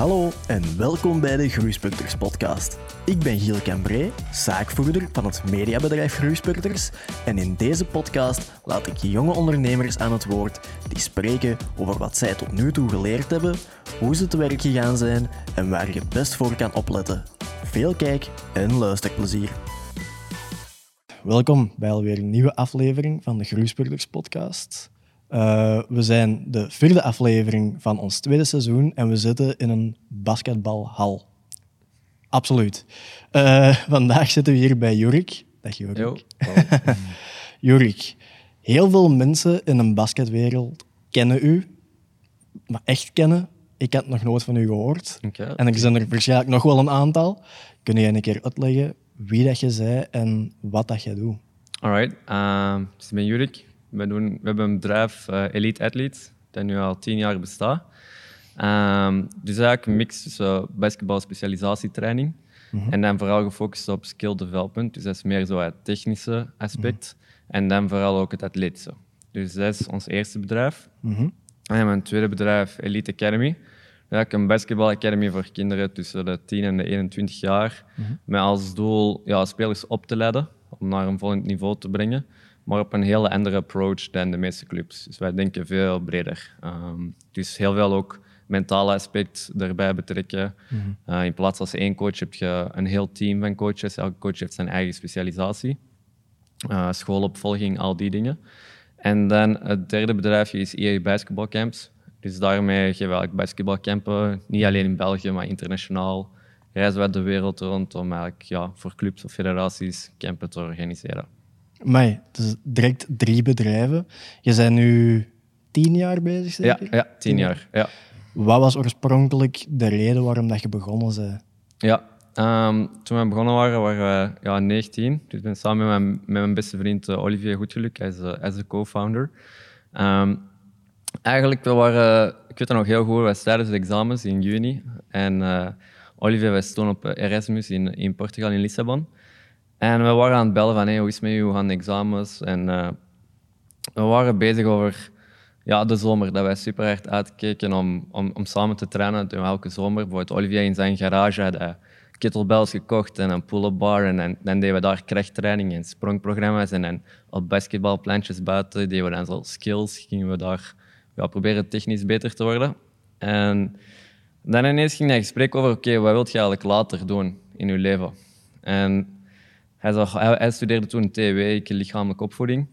Hallo en welkom bij de Groeispurters podcast. Ik ben Giel Cambré, zaakvoerder van het mediabedrijf Groeispurters en in deze podcast laat ik jonge ondernemers aan het woord die spreken over wat zij tot nu toe geleerd hebben, hoe ze te werk gegaan zijn en waar je best voor kan opletten. Veel kijk- en luisterplezier. Welkom bij alweer een nieuwe aflevering van de Groeispurters podcast. Uh, we zijn de vierde aflevering van ons tweede seizoen en we zitten in een basketbalhal. Absoluut. Uh, vandaag zitten we hier bij Jurik. Dag Jurik. Jurik, heel veel mensen in een basketwereld kennen u, maar echt kennen. Ik had nog nooit van u gehoord. Okay. En er zijn er waarschijnlijk nog wel een aantal. Kun je een keer uitleggen wie dat je zei en wat dat je doet? Alright, uh, dus ik ben Jurik. We, doen, we hebben een bedrijf, uh, Elite Athletes, dat nu al tien jaar bestaat. Um, dus eigenlijk een mix tussen basketbal specialisatietraining mm -hmm. en dan vooral gefocust op skill development. Dus dat is meer zo het technische aspect. Mm -hmm. En dan vooral ook het atletische. Dus dat is ons eerste bedrijf. Mm -hmm. En mijn tweede bedrijf, Elite Academy. Ja, een basketball academy voor kinderen tussen de 10 en de 21 jaar. Met als doel ja, spelers op te leiden, om naar een volgend niveau te brengen maar op een hele andere approach dan de meeste clubs. Dus wij denken veel breder. Um, dus heel veel ook mentale aspect erbij betrekken. Mhm. Mm -hmm. uh, in plaats als één coach heb je een heel team van coaches. Elke coach heeft zijn eigen specialisatie. Uh, schoolopvolging, al die dingen. En dan het derde bedrijfje is EA Basketbalcamps. Dus daarmee geven we eigenlijk basketbalcampen, niet alleen in België, maar internationaal. Reizen we de wereld rond om eigenlijk, ja, voor clubs of federaties campen te organiseren. Maar is direct drie bedrijven. Je bent nu tien jaar bezig, zeker? Ja, ja tien jaar. Ja. Wat was oorspronkelijk de reden waarom dat je begonnen bent? Ja, um, toen we begonnen waren, waren we ja, 19. Dus ik ben samen met mijn, beste vriend uh, Olivier Goedgeluk, hij is, is de co-founder. Um, eigenlijk, we waren, ik weet het nog heel goed, we tijdens de examens in juni. En uh, Olivier was toen op Erasmus in, in Portugal, in Lissabon. En we waren aan het bellen van hey, hoe is het met u, hoe gaan de examens? En we waren bezig over ja, de zomer, dat wij super hard uitkeken om, om, om samen te trainen. Elke zomer, bijvoorbeeld Olivier in zijn garage had hij kettlebells gekocht en een pull-up bar. En, dan deden we daar krachttraining en sprongprogramma's. En op basketbalplantjes buiten deden we dan zo skills. Gingen we daar ja, proberen technisch beter te worden. En dan ineens ging hij gesprek over, oké, wat wil je eigenlijk later doen in je leven? En hij, zag, hij, studeerde toen TW, lichamelijke opvoeding.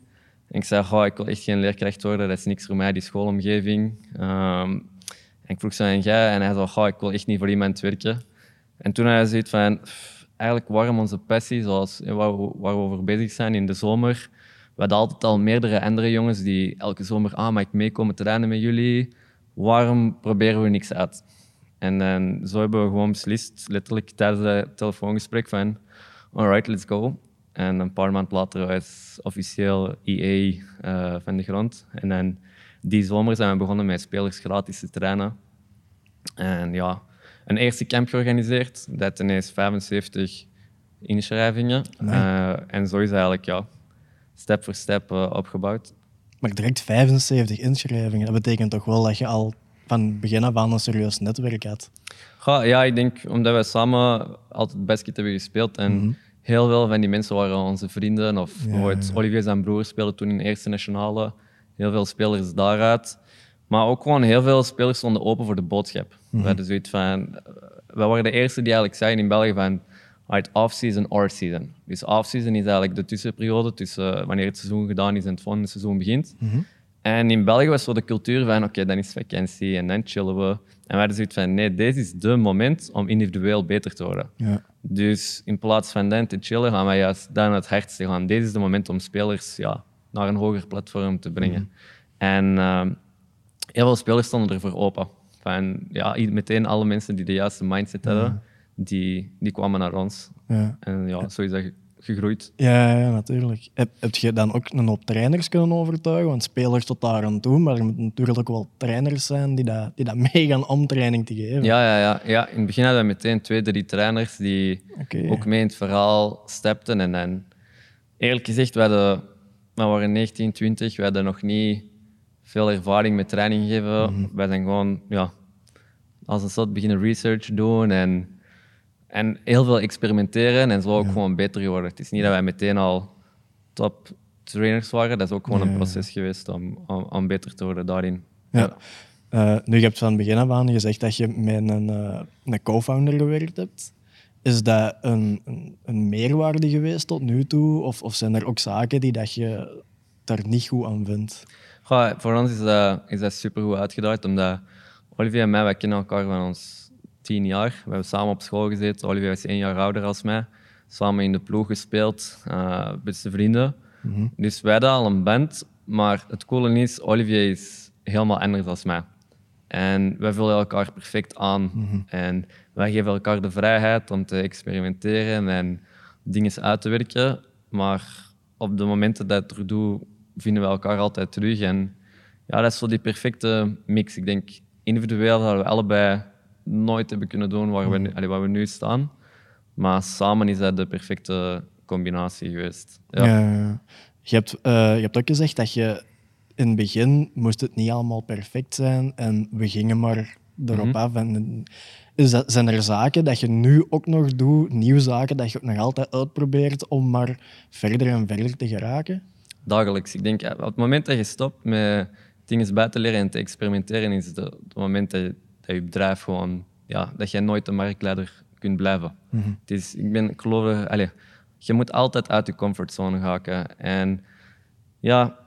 En ik zei, oh, ik wil echt geen leerkracht worden, dat is niks voor mij, die schoolomgeving. Um, en ik vroeg zo aan jij en hij zei, ik wil echt niet voor iemand werken. En toen had hij zoiets van, eigenlijk waarom onze passie, zoals waar we, waar over bezig zijn in de zomer. We hadden altijd al meerdere andere jongens die elke zomer, ah, mag ik meekomen trainen met jullie? Waarom proberen we niks uit? En dan, zo hebben we gewoon beslist, letterlijk tijdens het telefoongesprek, van alright, let's go. En een paar maanden later was officieel EA uh, van de grond. En dan die zomer zijn we begonnen met spelers gratis te trainen. En ja, een eerste camp georganiseerd. Dat ineens 75 inschrijvingen. Nee. Uh, en zo is eigenlijk ja, stap voor stap uh, opgebouwd. Maar direct 75 inschrijvingen, dat betekent toch wel dat je al van begin af aan een serieus netwerk had? Ja, ja, ik denk omdat wij samen altijd basket hebben gespeeld. En Mhm. mm -hmm. Heel veel van die mensen waren onze vrienden. Of Ja, ja. Olivier zijn broer speelde toen in de eerste nationale. Heel veel spelers daaruit. Maar ook gewoon heel veel spelers stonden open voor de boodschap. Mhm. We hadden zoiets van... eh, Wij waren de eerste die eigenlijk zeiden in België van... Right, off-season or season. Dus off-season is eigenlijk de tussenperiode tussen wanneer het seizoen gedaan is en het volgende seizoen begint. Mhm. En in België was zo de cultuur van, oké, dan is vakantie en dan chillen we. En wij hadden zoiets van, nee, deze is de moment om individueel beter te worden. Ja. Dus in plaats van dan te chillen, gaan wij juist dan het hardste gaan. Deze is de moment om spelers ja, naar een hoger platform te brengen. En ehm, heel veel spelers stonden ervoor open. Van, ja, meteen alle mensen die de juiste mindset hadden, die, die kwamen naar ons. Ja. En ja, zo is dat gegroeid. Ja, ja, natuurlijk. Heb, heb je dan ook een hoop trainers kunnen overtuigen? Want spelers tot daar aan toe, maar er moeten natuurlijk ook wel trainers zijn die dat, die dat meegaan om training te geven. Ja, ja, ja, ja, in het begin hadden we meteen twee, drie trainers die ook mee in het verhaal stapten. En dan, eerlijk gezegd, we, hadden, we waren 19, 20, we hadden nog niet veel ervaring met training geven. Wij zijn gewoon ja, als een soort beginnen research doen en, en heel veel experimenteren en zo ook gewoon beter geworden. Het is niet dat wij meteen al top trainers waren, dat is ook gewoon een proces geweest om, om, om, beter te worden daarin. Ja. Uh, nu, je hebt van het begin af aan gezegd dat je met een, uh, een co-founder gewerkt hebt. Is dat een, een, een, meerwaarde geweest tot nu toe? Of, of zijn er ook zaken die dat je daar niet goed aan vindt? voor ons is dat, is dat super goed uitgedaagd, omdat Olivier en mij, wij kennen elkaar van ons tien jaar. We hebben samen op school gezeten. Olivier is één jaar ouder als mij. Samen in de ploeg gespeeld, uh, beste vrienden. Mhm. Dus wij hadden al een band, maar het coole is, Olivier is helemaal anders dan mij. En wij vullen elkaar perfect aan. Mhm. En wij geven elkaar de vrijheid om te experimenteren en dingen uit te werken. Maar op de momenten dat ik het doe, vinden we elkaar altijd terug. En ja, dat is zo die perfecte mix. Ik denk, individueel zouden we allebei nooit hebben kunnen doen waar we, nu, allee, waar we nu staan. Maar samen is dat de perfecte combinatie geweest. Ja. ja je, hebt, uh, je hebt ook gezegd dat je in het begin moest het niet allemaal perfect zijn en we gingen maar erop mm af. En, is dat, zijn er zaken dat je nu ook nog doet, nieuwe zaken dat je ook nog altijd uitprobeert om maar verder en verder te geraken? Dagelijks. Ik denk, op het moment dat je stopt met dingen bij te leren en te experimenteren, is het, het moment dat je, dat je bedrijf gewoon, ja, dat je nooit een marktleider kunt blijven. Mhm. het is, ik ben, ik geloof, allez, je moet altijd uit je comfortzone gaan. En ja,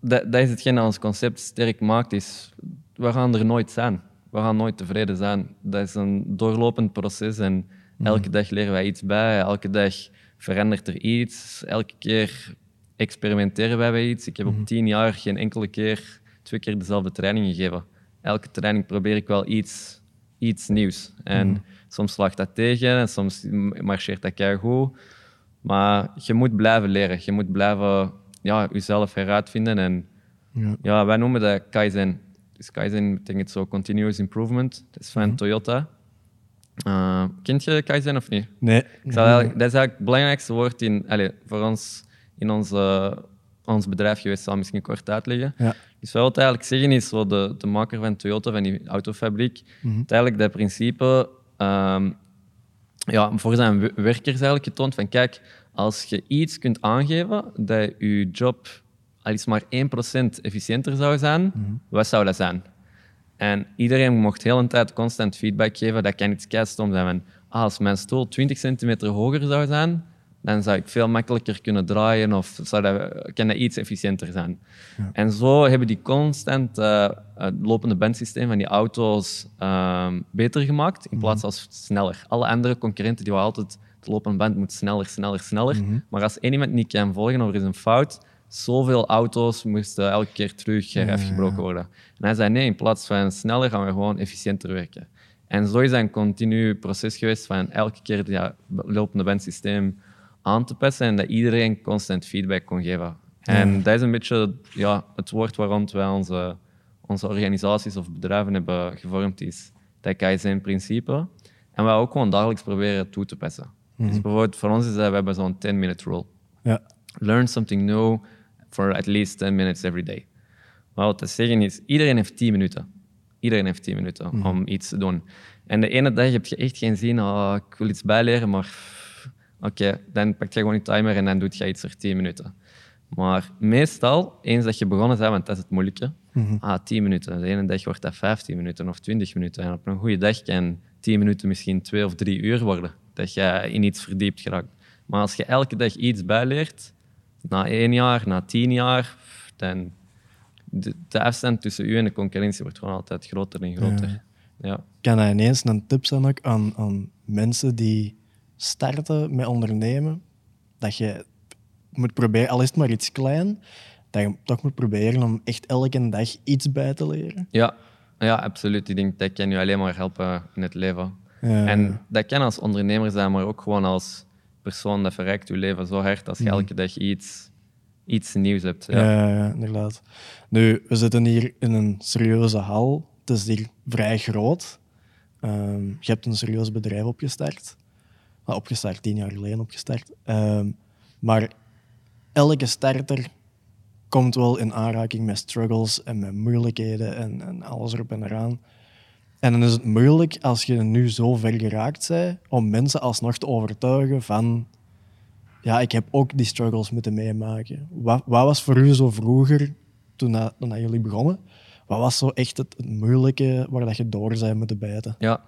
dat, dat is hetgeen dat ons concept sterk maakt, is we gaan er nooit zijn. We gaan nooit tevreden zijn. Dat is een doorlopend proces en mhm. elke dag leren wij iets bij, elke dag verandert er iets, elke keer experimenteren wij bij iets. Ik heb op mhm. tien jaar geen enkele keer twee keer dezelfde training gegeven. Elke training probeer ik wel iets, iets nieuws. En mhm. soms slaagt dat tegen en soms marcheert dat keihard goed. Maar je moet blijven leren. Je moet blijven ja, jezelf heruitvinden. En ja. ja wij noemen dat Kaizen. Dus Kaizen betekent zo continuous improvement. Dat is van mhm. Toyota. Uh, kent je Kaizen of niet? Nee. Dat is eigenlijk, het belangrijkste woord in, allez, voor ons in onze, ons bedrijf geweest. zal misschien kort uitleggen. Ja. Dus wat het eigenlijk zeggen is, zo de, de maker van Toyota, van die autofabriek, mm -hmm. eigenlijk dat principe um, ja, voor zijn werkers eigenlijk getoond van kijk, als je iets kunt aangeven dat je job al is maar 1% efficiënter zou zijn, mhm. wat zou dat zijn? En iedereen mocht heel een tijd constant feedback geven. Dat kan iets keistom zijn. Van, ah, als mijn stoel 20 centimeter hoger zou zijn, dan zou ik veel makkelijker kunnen draaien of zou dat, kan dat iets efficiënter zijn. Ja. En zo hebben die constant uh, het lopende bandsysteem van die auto's uh, beter gemaakt in plaats van mhm. sneller. Alle andere concurrenten die altijd het lopende band moet sneller, sneller, sneller. Mhm. Maar als één iemand niet kan volgen of er is een fout, zoveel auto's moesten elke keer terug ja, afgebroken worden. En hij zei nee, in plaats van sneller gaan we gewoon efficiënter werken. En zo is dat een continu proces geweest van elke keer het ja, lopende bandsysteem aan te passen en dat iedereen constant feedback kon geven. En dat is een beetje ja, het woord waarom wij onze, onze organisaties of bedrijven hebben gevormd, is dat Kaizen-principe. En wij ook gewoon dagelijks proberen toe te passen. Dus mhm. bijvoorbeeld voor ons is dat we hebben zo'n 10-minute rule. Ja. Learn something new for at least 10 minutes every day. wat te zeggen is, iedereen heeft 10 minuten. Iedereen heeft 10 minuten mhm. om iets te doen. En de ene dag heb je echt geen zin, oh, ik wil iets bijleren, maar Oké, dan pak je gewoon je timer en dan doe je iets voor 10 minuten. Maar meestal, eens dat je begonnen bent, want dat is het moeilijke, mm ah, 10 minuten. De ene dag wordt dat 15 minuten of 20 minuten. En op een goede dag kan 10 minuten misschien 2 of 3 uur worden, dat je in iets verdiept geraakt. Maar als je elke dag iets bijleert, na één jaar, na tien jaar, dan de, de afstand tussen u en de concurrentie wordt gewoon altijd groter en groter. Ja. ja. Kan dat ineens een tip zijn ook aan, aan mensen die starten met ondernemen, dat je moet proberen, al is het maar iets klein, dat je toch moet proberen om echt elke dag iets bij te leren. Ja, ja absoluut. Ik denk dat kan je alleen maar helpen in het leven. En dat kan als ondernemer zijn, maar ook gewoon als persoon dat verrijkt je leven zo hard als je mhm. elke dag iets, iets nieuws hebt. Ja. Ja, ja, inderdaad. Nu, we zitten hier in een serieuze hal. Het is hier vrij groot. Um, je hebt een serieus bedrijf opgestart opgestart, tien jaar geleden opgestart. Ehm, maar elke starter komt wel in aanraking met struggles en met moeilijkheden en, en alles erop en eraan. En dan is het moeilijk als je nu zo ver geraakt bent om mensen alsnog te overtuigen van ja, ik heb ook die struggles moeten meemaken. Wat, wat was voor u zo vroeger, toen, dat, toen jullie begonnen, wat was zo echt het, moeilijke waar dat je door zijn moeten bijten? Ja,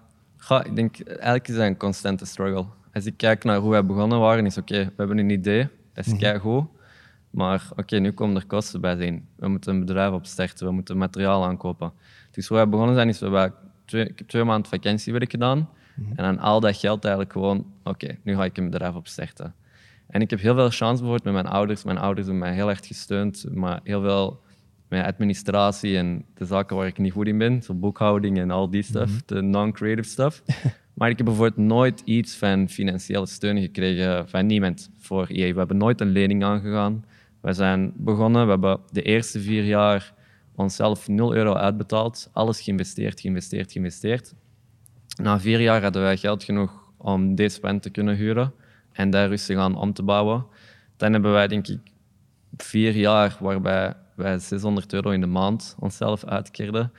ik denk eigenlijk is dat een constante struggle. Als ik kijk naar hoe wij begonnen waren, is oké, we hebben een idee, dat is mm goed. Maar oké, nu komen er kosten bij zijn. We moeten een bedrijf opstarten, we moeten materiaal aankopen. Dus hoe wij begonnen zijn, is we twee, ik heb twee maanden vakantiewerk gedaan. Mhm. En dan al dat geld eigenlijk gewoon, oké, nu ga ik een bedrijf opstarten. En ik heb heel veel chance bijvoorbeeld met mijn ouders. Mijn ouders hebben mij heel erg gesteund, maar heel veel met administratie en de zaken waar ik niet goed in ben, zo boekhouding en al die stuff, mhm. de non-creative stuff. maar ik heb bijvoorbeeld nooit iets van financiële steun gekregen van niemand voor EA. We hebben nooit een lening aangegaan. We zijn begonnen, we hebben de eerste vier jaar onszelf 0 euro uitbetaald, alles geïnvesteerd, geïnvesteerd, geïnvesteerd. Na vier jaar hadden wij geld genoeg om deze pen te kunnen huren en daar rustig aan om te bouwen. Dan hebben wij, denk ik, vier jaar waarbij wij 600 euro in de maand onszelf uitkeerden.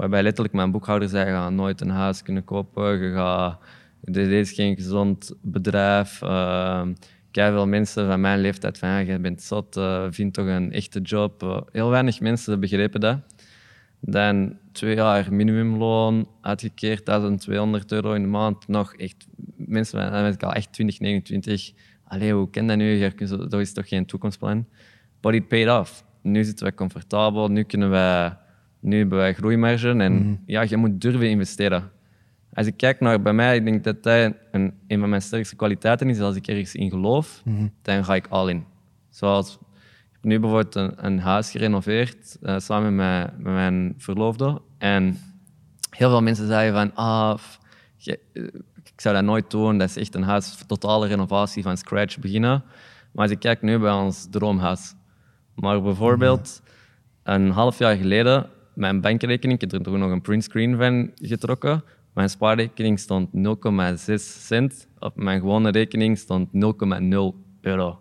Waarbij letterlijk mijn boekhouder zei: Je gaat nooit een huis kunnen kopen. Je gaat, dit is geen gezond bedrijf. Uh, veel mensen van mijn leeftijd van je bent zot, uh, vind toch een echte job. Uh, heel weinig mensen begrepen dat. Dan twee jaar minimumloon uitgekeerd, 1200 euro in de maand. Nog echt, mensen van ik al echt 20, 29. Allee, hoe ken dat nu? Dat is toch geen toekomstplan? But it paid off nu zitten we comfortabel, nu, kunnen wij, nu hebben wij groeimarge en mhm. ja, je moet durven investeren. Als ik kijk naar bij mij, ik denk dat dat een, een van mijn sterkste kwaliteiten is. Als ik ergens in geloof, mhm. dan ga ik al in. Zoals, ik heb nu bijvoorbeeld een, een huis gerenoveerd uh, samen met, met, mijn verloofde. En heel veel mensen zeiden van, ah, je, eh, ik zou dat nooit doen. Dat is echt een huis, totale renovatie van scratch beginnen. Maar als ik kijk nu bij ons droomhuis, maar bijvoorbeeld een half jaar geleden, mijn bankrekening, ik heb er nog een printscreen van getrokken. Mijn spaarrekening stond 0,6 cent. Op mijn gewone rekening stond 0,0 euro.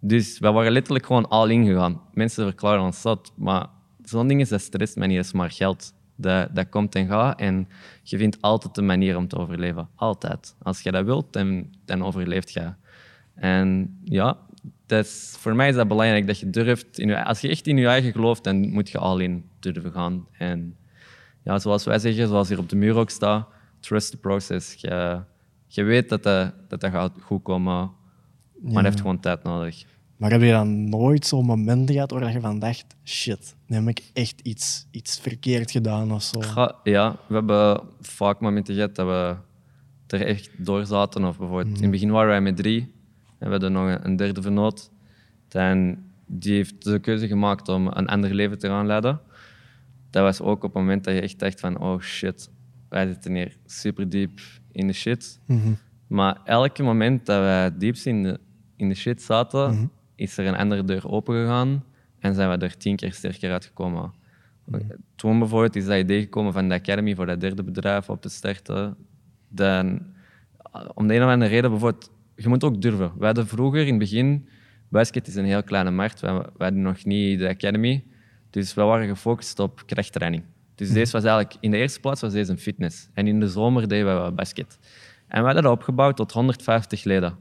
Dus we waren letterlijk gewoon al ingegaan. Mensen verklaren ons zat, maar zo'n ding is dat stress mij niet, dat is maar geld. Dat, dat komt en gaat en je vindt altijd een manier om te overleven. Altijd. Als je dat wilt, dan, dan overleeft je. En ja, dat voor mij is dat belangrijk dat je durft. In als je echt in je eigen gelooft, dan moet je al in durven gaan. En ja, zoals wij zeggen, zoals hier op de muur ook staat, trust the process. Je, je weet dat dat, dat, dat gaat goed komen, maar het heeft gewoon tijd nodig. Maar heb je dan nooit zo'n moment gehad waar je van dacht, shit, nu heb ik echt iets, iets verkeerd gedaan of zo? Ja, we hebben vaak momenten gehad dat we er echt door zaten. Of bijvoorbeeld, In het begin waren wij met drie en we hadden nog een derde vernoot. En die heeft de keuze gemaakt om een ander leven te gaan leiden. Dat was ook op het moment dat je echt dacht van, oh shit, wij zitten hier super diep in de shit. Mhm. Maar elke moment dat wij diep in de, in de shit zaten, mhm. is er een andere deur open gegaan en zijn we er tien keer sterker uitgekomen. Mm Toen bijvoorbeeld is dat idee gekomen van de Academy voor dat derde bedrijf op te starten. Dan, om de een of andere reden, bijvoorbeeld je moet ook durven. We hadden vroeger in het begin, basket is een heel kleine markt, we, we hadden nog niet de academy, dus we waren gefocust op krachttraining. Dus mhm. deze was eigenlijk, in de eerste plaats was deze een fitness. En in de zomer deden we basket. En we hadden dat opgebouwd tot 150 leden.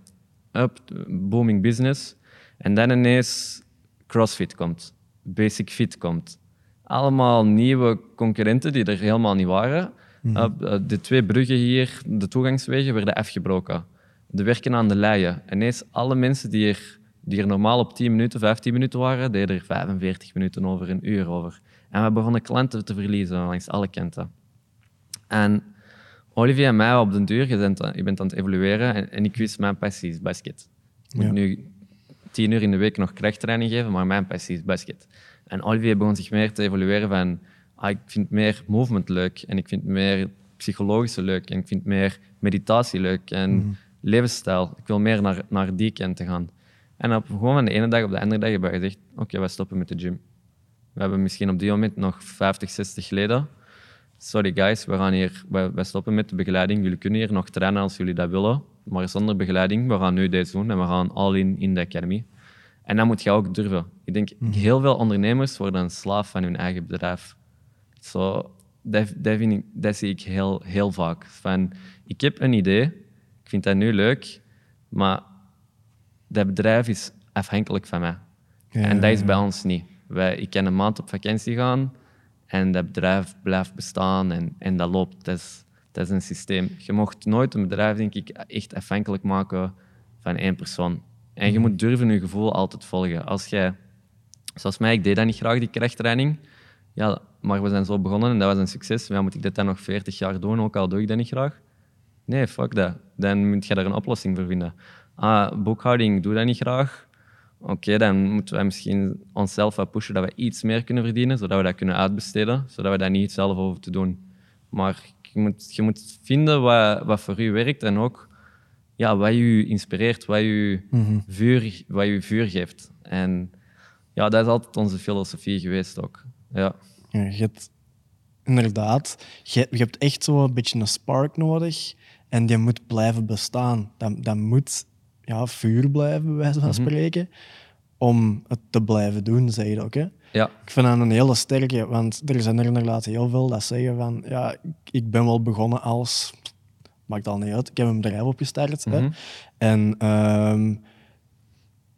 Up, booming business. En dan ineens CrossFit komt. Basic Fit komt. Allemaal nieuwe concurrenten die er helemaal niet waren. Mm de twee bruggen hier, de toegangswegen, werden afgebroken de werken aan de leien. En ineens alle mensen die er, die er normaal op 10 minuten, 15 minuten waren, deden er 45 minuten over, een uur over. En we begonnen klanten te verliezen langs alle kanten. En Olivier en mij op den duur, je bent, je bent aan het evolueren en, en ik wist mijn passie is basket. Ik moet nu tien uur in de week nog krachttraining geven, maar mijn passie is basket. En Olivier begon zich meer te evolueren van ah, ik vind meer movement leuk en ik vind meer psychologische leuk en ik vind meer meditatie leuk en mhm levensstijl. Ik wil meer naar, naar die kant te gaan. En op, gewoon van de ene dag op de andere dag hebben we gezegd, oké, okay, wij stoppen met de gym. We hebben misschien op die moment nog 50, 60 leden. Sorry guys, we gaan hier, wij, wij stoppen met de begeleiding. Jullie kunnen hier nog trainen als jullie dat willen, maar zonder begeleiding. We gaan nu deze doen en we gaan all in in de academy. En dat moet je ook durven. Ik denk, mhm. heel veel ondernemers worden een slaaf van hun eigen bedrijf. Zo, dat, dat, vind ik, dat zie ik heel, heel vaak. Van, ik heb een idee, ik vind dat nu leuk, maar dat bedrijf is afhankelijk van mij. Ja, en dat is bij ons niet. Wij, ik kan een maand op vakantie gaan en dat bedrijf blijft bestaan en, en dat loopt. Dat is, dat is een systeem. Je mocht nooit een bedrijf, denk ik, echt afhankelijk maken van één persoon. En je moet durven je gevoel altijd volgen. Als jij, zoals mij, ik deed dat niet graag, die krachttraining. Ja, maar we zijn zo begonnen en dat was een succes. Ja, moet ik dit dan nog 40 jaar doen, ook al doe ik dat niet graag? Nee, fuck dat. Dan moet je daar een oplossing voor vinden. Ah, boekhouding, ik doe dat niet graag. Oké, dan moeten wij misschien onszelf wat pushen dat we iets meer kunnen verdienen, zodat we dat kunnen uitbesteden, zodat we dat niet zelf hoeven te doen. Maar je moet, je moet vinden wat, wat voor u werkt en ook ja, wat je inspireert, wat je, vuur, wat je vuur geeft. En ja, dat is altijd onze filosofie geweest ook. Ja. Ja, je hebt inderdaad, je, je hebt echt zo een beetje een spark nodig en die moet blijven bestaan. Dat, dat moet ja, vuur blijven, bij wijze van spreken, om het te blijven doen, zeg je ook. Hè? Ja. Ik vind dat een hele sterke, want er zijn er inderdaad heel veel dat zeggen van ja, ik- ben wel begonnen als, maakt al niet uit, ik heb een bedrijf opgestart. hè. En ehm,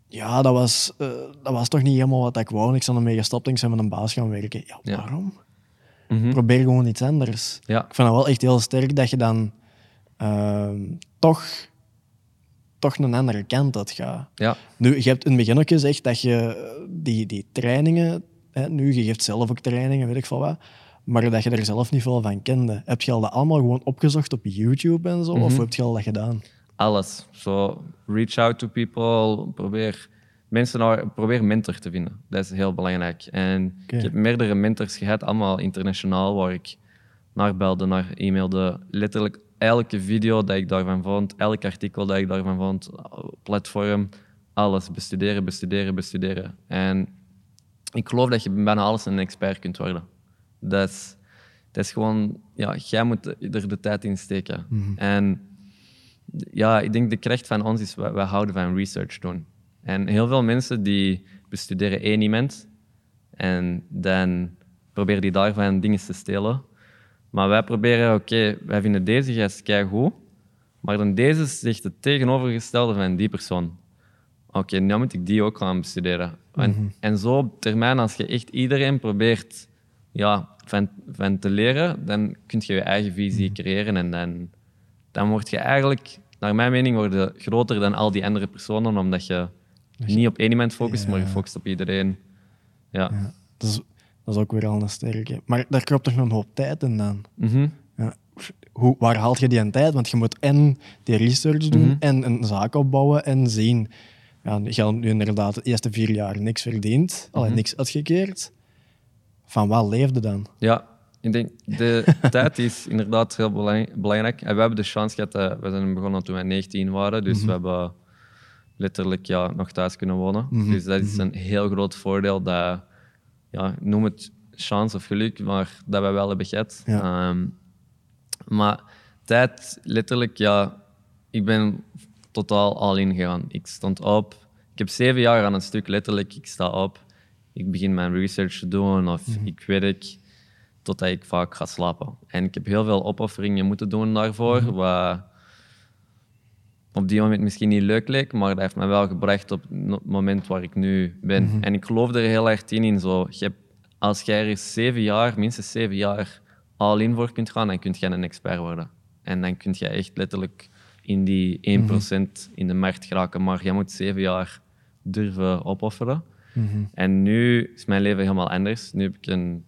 ja, dat was, eh, dat was toch niet helemaal wat ik wou. Ik ben ermee gestopt en ik ben met een baas gaan werken. Ja, Ja. waarom? Mhm. Probeer gewoon iets anders. Ja. Ik vind dat wel echt heel sterk dat je dan ehm, toch, toch een andere kant uit gaat. Ja. Nu, je hebt in het begin ook gezegd dat je eh, die, die trainingen, hè, nu, je geeft zelf ook trainingen, weet ik veel wat, maar dat je er zelf niet veel van kende. Heb je al dat allemaal gewoon opgezocht op YouTube en zo, Mhm. of heb je al dat gedaan? Alles. Zo, reach out to people. Probeer mensen naar, probeer mentor te vinden. Dat is heel belangrijk. En ik heb meerdere mentors gehad, allemaal internationaal, waar ik naar belde, naar e-mailde. Letterlijk elke video dat ik daarvan vond, elk artikel dat ik daarvan vond, platform, alles bestuderen, bestuderen, bestuderen. En ik geloof dat je bijna alles een expert kunt worden. Dat is, dat is gewoon, ja, jij moet er de tijd in steken. En ja, ik denk de kracht van ons is, we, we houden van research doen. En heel veel mensen die bestuderen één iemand en dan proberen die daarvan dingen te stelen. Maar wij proberen, oké, wij vinden deze gast goed, maar dan deze zegt het tegenovergestelde van die persoon. Oké, nu moet ik die ook gaan bestuderen. En, en zo op termijn, als je echt iedereen probeert ja, van, van te leren, dan kun je je eigen visie creëren en dan, dan word je eigenlijk, naar mijn mening, word je groter dan al die andere personen, omdat je niet op één iemand focust, maar je focust op iedereen. Ja. Dat is, dat is ook weer al een sterke. Maar daar klopt toch nog een hoop tijd in dan? Mhm. Ja. Hoe, waar haalt je die aan tijd? Want je moet en die research doen Mhm. en een zaak opbouwen en zien. Ja, je hebt nu inderdaad de eerste vier jaar niks verdiend, alleen Mhm. niks uitgekeerd. Van wat leefde dan? Ja, ik denk de tijd is inderdaad heel belang- belangrijk. En we hebben de chance gehad, dat we zijn begonnen toen wij 19 waren, dus we hebben letterlijk ja, nog thuis kunnen wonen. Dus dat is een heel groot voordeel dat, ja, noem het chance of geluk, maar dat wij wel hebben gehad. Ja. Maar tijd, letterlijk, ja, ik ben totaal al in gegaan. Ik stond op. Ik heb zeven jaar aan een stuk, letterlijk. Ik sta op. Ik begin mijn research te doen of ik werk totdat ik vaak ga slapen. En ik heb heel veel opofferingen moeten doen daarvoor, wat op die moment misschien niet leuk leek, maar dat heeft me wel gebracht op het moment waar ik nu ben. En ik geloof er heel erg in, in zo, je hebt, als jij er zeven jaar, minstens zeven jaar, all in voor kunt gaan, dan kun je een expert worden. En dan kun je echt letterlijk in die 1% in de markt geraken, maar jij moet zeven jaar durven opofferen. En nu is mijn leven helemaal anders. Nu heb ik een...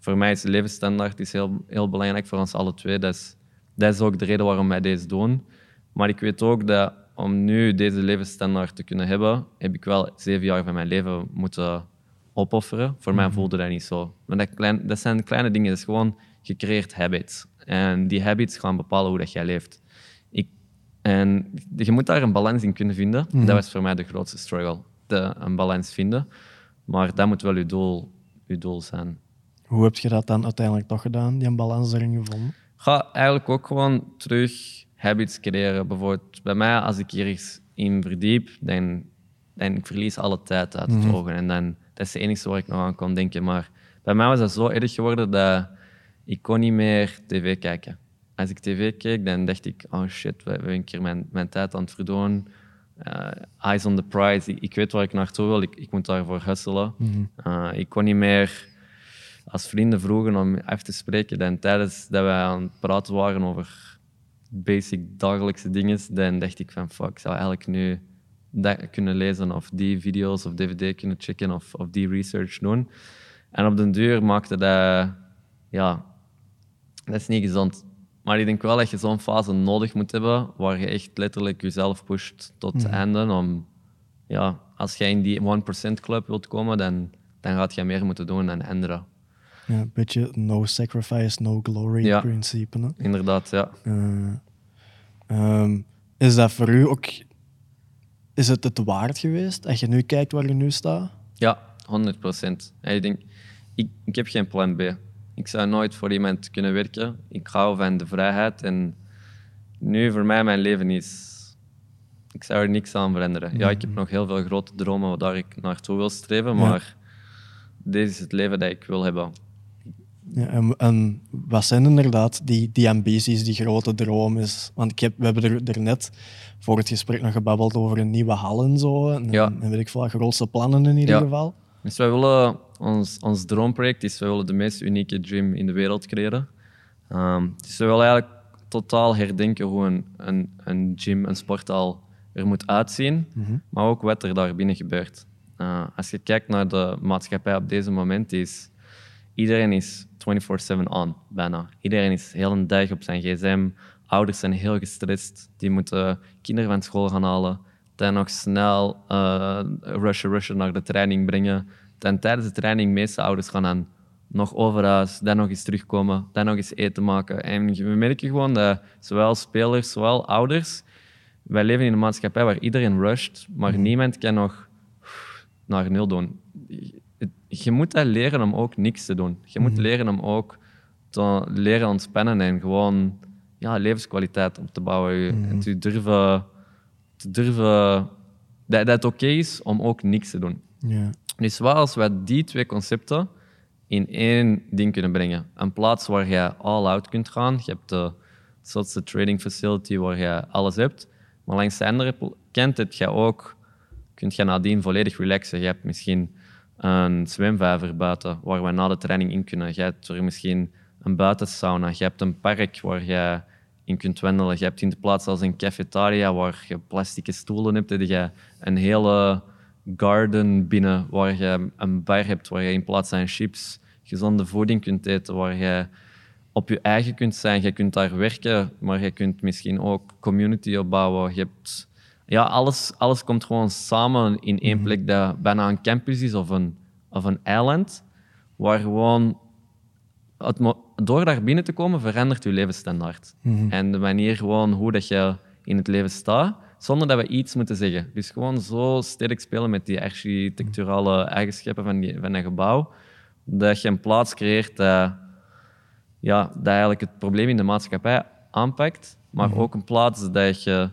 Voor mij is de levensstandaard is heel, heel belangrijk voor ons alle twee. Dat is, dat is ook de reden waarom wij deze doen. Maar ik weet ook dat om nu deze levensstandaard te kunnen hebben, heb ik wel zeven jaar van mijn leven moeten opofferen. Voor mij voelde dat niet zo. Maar dat, klein, dat zijn kleine dingen. Dat is gewoon gecreëerd habits. En die habits gaan bepalen hoe dat jij leeft. Ik, en je moet daar een balans in kunnen vinden. Dat was voor mij de grootste struggle. De, een balans vinden. Maar dat moet wel je doel, je doel zijn. Hoe heb je dat dan uiteindelijk toch gedaan, die balans erin gevonden? ga eigenlijk ook gewoon terug habits creëren. Bijvoorbeeld bij mij, als ik hier eens in verdiep, dan, dan ik verlies alle tijd uit het ogen. En dan, dat is het enige waar ik nog aan kon denken. Maar bij mij was dat zo erg geworden dat ik kon niet meer tv kijken. Als ik tv keek, dan dacht ik, oh shit, we hebben een keer mijn, mijn tijd aan het verdoen. Uh, eyes on the prize. Ik, ik, weet waar ik naartoe wil, ik, ik moet daarvoor hustelen. Uh, ik kon niet meer als vrienden vroegen om even te spreken. Dan tijdens dat wij aan het praten waren over basic dagelijkse dingen, dan dacht ik van fuck, ik zou eigenlijk nu dat kunnen lezen of die video's of dvd kunnen checken of, of die research doen. En op den duur maakte dat, ja, dat is niet gezond. Maar ik denk wel dat je zo'n fase nodig moet hebben waar je echt letterlijk jezelf pusht tot het einde. Om, ja, als jij in die 1% club wilt komen, dan, dan gaat je meer moeten doen dan anderen. Ja, een beetje no sacrifice, no glory Ja. principe. Hè? Inderdaad, ja. Eh, ehm, is dat voor u ook... Is het het waard geweest, als je nu kijkt waar je nu staat? Ja, 100 procent. Ik denk, ik, ik heb geen plan B. Ik zou nooit voor iemand kunnen werken. Ik hou van de vrijheid. En nu voor mij mijn leven is... Ik zou er niks aan veranderen. Ja, ik heb nog heel veel grote dromen waar ik naartoe wil streven, Ja. maar dit is het leven dat ik wil hebben. Ja, en, en wat zijn inderdaad die, die ambities, die grote droom is? Want ik heb, we hebben er, er net voor het gesprek nog gebabbeld over een nieuwe hal en zo. En, Ja. en weet ik veel, grootste plannen in ieder Ja. geval. Dus wij willen, ons, ons droomproject is, wij willen de meest unieke gym in de wereld creëren. Ehm, dus we willen eigenlijk totaal herdenken hoe een, een, een gym, een sporthal er moet uitzien, maar ook wat er daar binnen gebeurt. Eh, als je kijkt naar de maatschappij op deze moment, is iedereen is 24-7 on, bijna. Iedereen is heel een dag op zijn gsm. Ouders zijn heel gestrest. Die moeten kinderen van school gaan halen. Dan nog snel eh rushen, rushen naar de training brengen. Dan tijdens de training, meeste ouders gaan dan nog over huis, dan nog eens terugkomen, dan nog eens eten maken. En we merken gewoon dat zowel spelers, zowel ouders, wij leven in een maatschappij waar iedereen rusht, maar niemand kan nog naar nul doen. Je- moet dat leren om ook niks te doen. Je moet leren om ook te leren ontspannen en gewoon ja, levenskwaliteit op te bouwen. En te durven, te durven dat, dat het oké is om ook niks te doen. Ja. Dus wat als wij die twee concepten in één ding kunnen brengen? Een plaats waar je all-out kunt gaan. Je hebt de zotste trading facility waar je alles hebt. Maar langs de andere kant heb je ook, kunt je nadien volledig relaxen. Je hebt misschien een zwemvijver buiten waar we na de training in kunnen. Je hebt er misschien een buitensauna. Je hebt een park waar je in kunt wandelen. Je hebt in de plaats als een cafetaria waar je plastic stoelen hebt. Heb je een hele garden binnen waar je een bar hebt waar je in plaats van chips gezonde voeding kunt eten, waar je op je eigen kunt zijn. Je kunt daar werken, maar je kunt misschien ook community opbouwen. Je hebt, ja, alles, alles komt gewoon samen in één plek dat bijna een campus is of een, of een eiland, waar gewoon het door daar binnen te komen verandert je levensstandaard. En de manier gewoon hoe dat je in het leven staat, zonder dat we iets moeten zeggen. Dus gewoon zo sterk spelen met die architecturale eigenschappen van, die, van een gebouw, dat je een plaats creëert dat, ja, dat eigenlijk het probleem in de maatschappij aanpakt, maar ook een plaats dat je,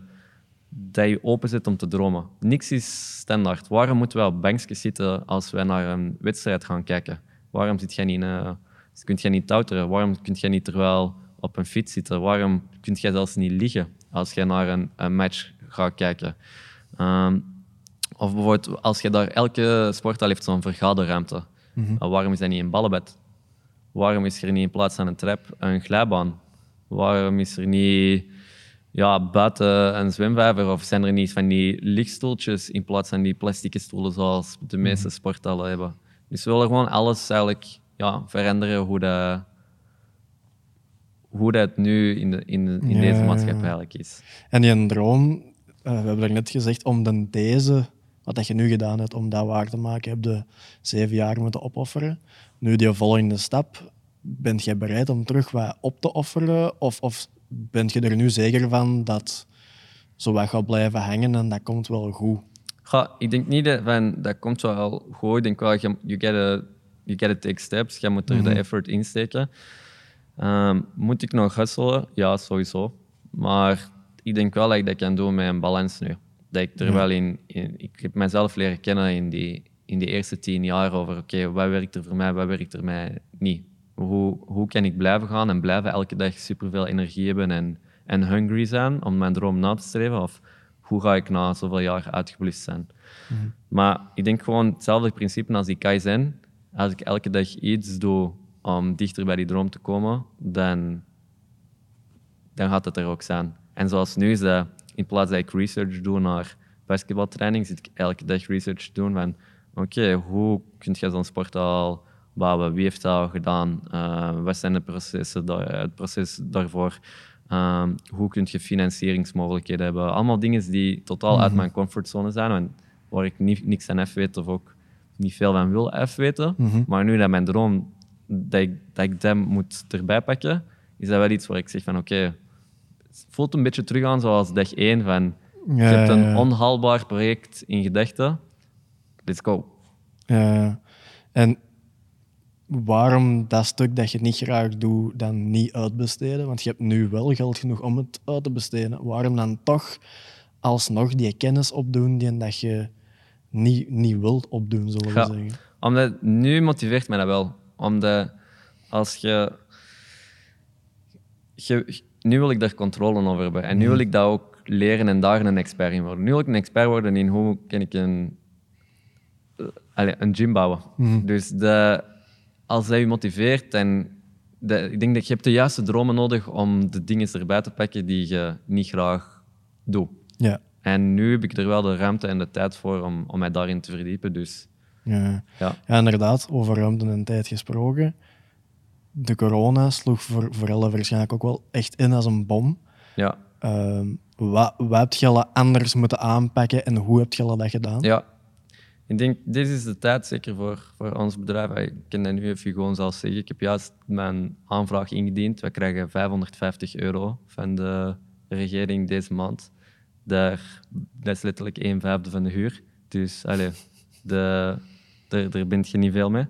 dat je openzet om te dromen. Niks is standaard. Waarom moeten we op bankjes zitten als wij naar een wedstrijd gaan kijken? Waarom zit jij niet, uh, kun jij niet touteren? Waarom kun jij niet terwijl op een fiets zitten? Waarom kun jij zelfs niet liggen als je naar een, een match gaat kijken? Um, of bijvoorbeeld, als je daar elke sporthal heeft zo'n vergaderruimte. Mm -hmm. waarom is dat niet een ballenbed? Waarom is er niet in plaats van een trap een glijbaan? Waarom is er niet ja, buiten een zwemvijver of zijn er niet van die lichtstoeltjes in plaats van die plastic stoelen zoals de meeste sporthallen hebben? Dus we willen gewoon alles eigenlijk ja, veranderen hoe dat, hoe dat nu in, de, in, de, in ja, deze maatschappij eigenlijk is. En die droom, uh, we hebben er net gezegd, om dan deze, wat dat je nu gedaan hebt, om dat waar te maken, heb je zeven jaar moeten opofferen. Nu die volgende stap, bent je bereid om terug wat op te offeren? Of, of bent je er nu zeker van dat zo wat gaat blijven hangen en dat komt wel goed? Ja, ik denk niet dat van, dat komt wel goed. Ik denk wel, you gotta, you gotta take steps. Je moet er mm -hmm. de effort in steken. Um, moet ik nog hustelen? Ja, sowieso. Maar ik denk wel dat ik dat kan doen met een balans nu. Dat ik er ja. wel in, in... Ik heb mezelf leren kennen in die, in die eerste tien jaar over... Oké, okay, wat werkt er voor mij, wat werkt er mij niet? Hoe, hoe kan ik blijven gaan en blijven elke dag superveel energie hebben en, en hungry zijn om mijn droom na te streven? Of hoe ga ik na zoveel jaar uitgeblust zijn? Maar ik denk gewoon hetzelfde principe als die Kaizen. Als ik elke dag iets doe om dichter bij die droom te komen, dan, dan gaat het er ook zijn. En zoals nu is dat, in plaats dat ik research doe naar basketbaltraining, zit ik elke dag research te doen van oké, hoe kun je zo'n sport al bouwen? Wie heeft dat gedaan? Uh, wat zijn de processen daar, het proces daarvoor? Um, hoe kun je financieringsmogelijkheden hebben? Allemaal dingen die totaal uit mijn comfortzone zijn en waar ik niet, niks aan af weet of ook niet veel van wil af weten. Maar nu dat mijn droom, dat ik, dat ik moet erbij pakken, is dat wel iets waar ik zeg van oké, het voelt een beetje terug aan zoals dag één van je Ja, hebt een ja, ja. onhaalbaar project in gedachten. Let's go. Ja. En waarom dat stuk dat je niet graag doet, dan niet uitbesteden? Want je hebt nu wel geld genoeg om het uit te besteden. Waarom dan toch alsnog die kennis opdoen die dat je niet, niet wilt opdoen, zullen we Ja. zeggen? Omdat nu motiveert mij dat wel. Omdat als je, je. Nu wil ik daar controle over hebben. En nu wil ik dat ook leren en daar een expert in worden. Nu wil ik een expert worden in hoe kan ik een, eh, een gym bouwen. Dus de, als dat je motiveert en de, ik denk dat je hebt de juiste dromen nodig om de dingen erbij te pakken die je niet graag doet. Ja. En nu heb ik er wel de ruimte en de tijd voor om, om mij daarin te verdiepen. Dus Ja. ja. ja, inderdaad, over ruimte en tijd gesproken. De corona sloeg voor, voorElle waarschijnlijk ook wel echt in als een bom. Ja, Ehm, wat, wat heb je anders moeten aanpakken en hoe heb je dat gedaan? ja. Ik denk, dit is de tijd, zeker voor, voor ons bedrijf. Ik kan dat nu even gewoon zelf zeggen. Ik heb juist mijn aanvraag ingediend. We krijgen 550 euro van de regering deze maand. Daar, is letterlijk een vijfde van de huur. Dus allee, de, daar, daar bent je niet veel mee.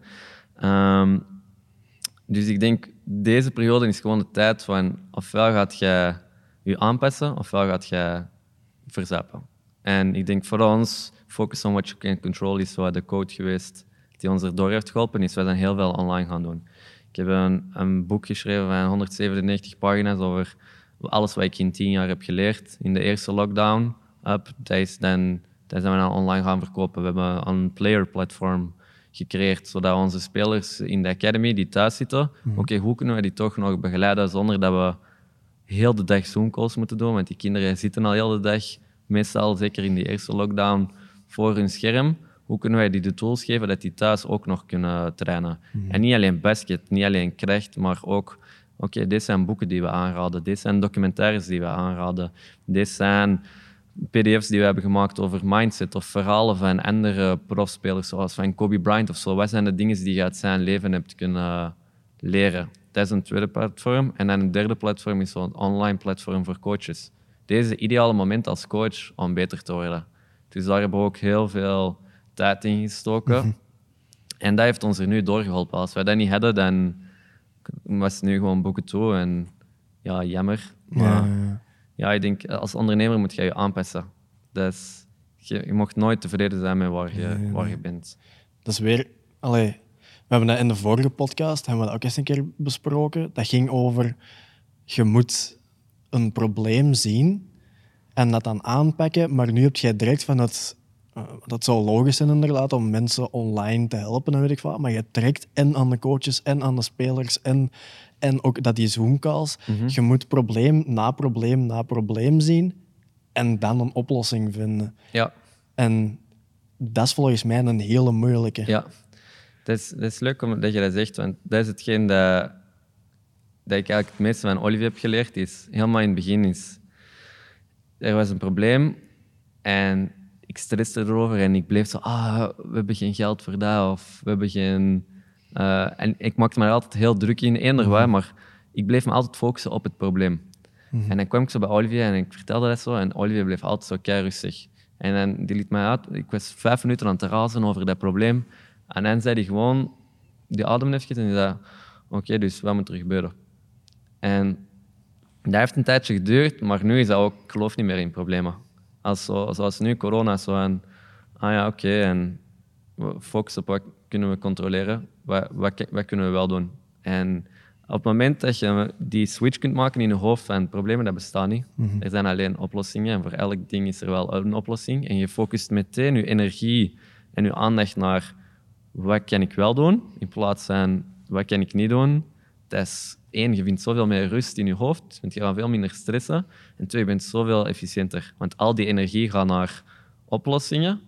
Ehm, dus ik denk, deze periode is gewoon de tijd van ofwel gaat je je aanpassen, ofwel gaat je verzappen. En ik denk voor ons, focus on what you can control is zo de coach geweest die ons erdoor heeft geholpen, is wij zijn heel veel online gaan doen. Ik heb een, een boek geschreven van 197 pagina's over alles wat ik in tien jaar heb geleerd. In de eerste lockdown, up, dat, dan, dat zijn we dan online gaan verkopen. We hebben een player platform gecreëerd, zodat onze spelers in de academy die thuis zitten, oké, hoe kunnen we die toch nog begeleiden zonder dat we heel de dag Zoom-calls moeten doen, want die kinderen zitten al heel de dag, meestal zeker in die eerste lockdown, voor hun scherm. Hoe kunnen wij die de tools geven dat die thuis ook nog kunnen trainen? En niet alleen basket, niet alleen kracht, maar ook, oké, dit zijn boeken die we aanraden, dit zijn documentaires die we aanraden, dit zijn pdf's die we hebben gemaakt over mindset of verhalen van andere profspelers, zoals van Kobe Bryant of zo. Wat zijn de dingen die je uit zijn leven hebt kunnen leren? Dat is een tweede platform. En dan een derde platform is zo'n online platform voor coaches. Deze ideale moment als coach om beter te worden. Dus daar hebben we ook heel veel tijd in gestoken. En dat heeft ons er nu doorgeholpen. Als wij dat niet hadden, dan was het nu gewoon boeken toe. En ja, jammer. Maar Ja, ja, ik denk, als ondernemer moet je je aanpassen. Dus je, je mocht nooit tevreden zijn met waar je, waar je bent. Dat is weer... Allee, we hebben dat in de vorige podcast hebben we dat ook eens een keer besproken. Dat ging over... Je moet een probleem zien en dat dan aanpakken, maar nu heb je direct van het... eh, dat zou logisch zijn inderdaad, om mensen online te helpen en weet ik wat, maar je trekt en aan de coaches en aan de spelers en, en ook dat die Zoom-calls. Je moet probleem na probleem na probleem zien en dan een oplossing vinden. Ja, En dat is volgens mij een hele moeilijke. ja. Dat is, dat is leuk om, dat je dat zegt, want dat is hetgeen dat, dat ik eigenlijk het meeste van Olivier heb geleerd. Is, helemaal in het begin is... Er was een probleem en ik stresste erover en ik bleef zo... Ah, we hebben geen geld voor dat of we hebben geen... eh, en ik maakte me er altijd heel druk in, eender wat, maar ik bleef me altijd focussen op het probleem. En dan kwam ik zo bij Olivier en ik vertelde dat zo. En Olivier bleef altijd zo kei rustig. En dan, die liet mij uit. Ik was vijf minuten aan het razen over dat probleem. En dan zei hij gewoon, die ademde even en die zei, oké, dus wat moet er gebeuren? En dat heeft een tijdje geduurd, maar nu is dat ook, ik geloof niet meer in problemen. Als zo, zoals nu corona, zo en, ah ja, oké, en we focussen op wat kunnen we controleren, wat, wat, wat kunnen we wel doen. En op het moment dat je die switch kunt maken in je hoofd van problemen, dat bestaan niet. Er zijn alleen oplossingen en voor elk ding is er wel een oplossing. En je focust meteen je energie en je aandacht naar wat kan ik wel doen, in plaats van wat kan ik niet doen. Dat is één, je vindt zoveel meer rust in je hoofd, want je gaat veel minder stressen. En twee, je bent zoveel efficiënter. Want al die energie gaat naar oplossingen,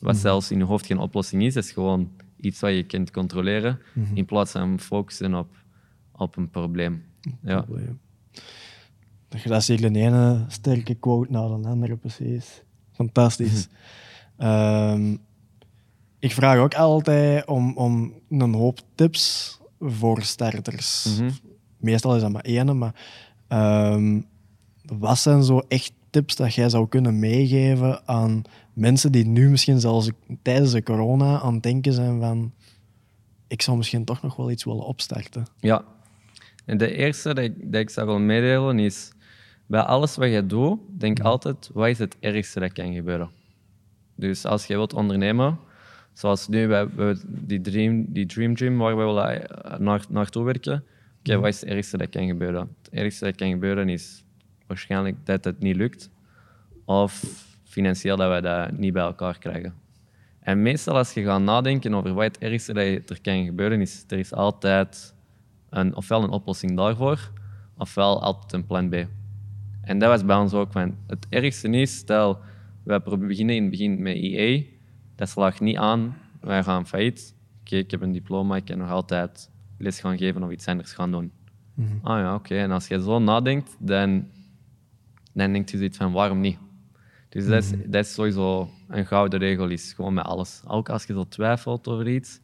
wat zelfs in je hoofd geen oplossing is. Het is gewoon iets wat je kunt controleren, in plaats van focussen op, op een probleem. Ja. Probleem. Dat dat zeker de ene sterke quote naar de andere, precies. Fantastisch. Ehm, ik vraag ook altijd om, om een hoop tips voor starters. Mhm. Meestal is dat maar één, maar ehm, wat zijn zo echt tips dat jij zou kunnen meegeven aan mensen die nu misschien zelfs tijdens de corona aan het denken zijn van ik zou misschien toch nog wel iets willen opstarten? Ja. En de eerste dat ik, dat ik zou willen meedelen is, bij alles wat je doet, denk altijd, wat is het ergste dat kan gebeuren? Dus als je wilt ondernemen, zoals nu bij die Dream, die dream Gym waar we willen eh, naar, naartoe werken, oké, wat is het ergste dat kan gebeuren? Het ergste dat kan gebeuren is waarschijnlijk dat het niet lukt, of financieel dat wij dat niet bij elkaar krijgen. En meestal als je gaat nadenken over wat het ergste dat er kan gebeuren, is er is altijd een, ofwel een oplossing daarvoor, ofwel altijd een plan B. En dat was bij ons ook. Van, het ergste is, stel, probe- beginnen in het begin met EA, dat slaagt niet aan, wij gaan failliet. Oké, ik heb een diploma, ik kan nog altijd les gaan geven of iets anders gaan doen. Ah ja, oké. En als je zo nadenkt, dan, dan denk je zoiets van, waarom niet? Dus dat, is, dat is sowieso een gouden regel, is gewoon met alles. Ook als je zo twijfelt over iets.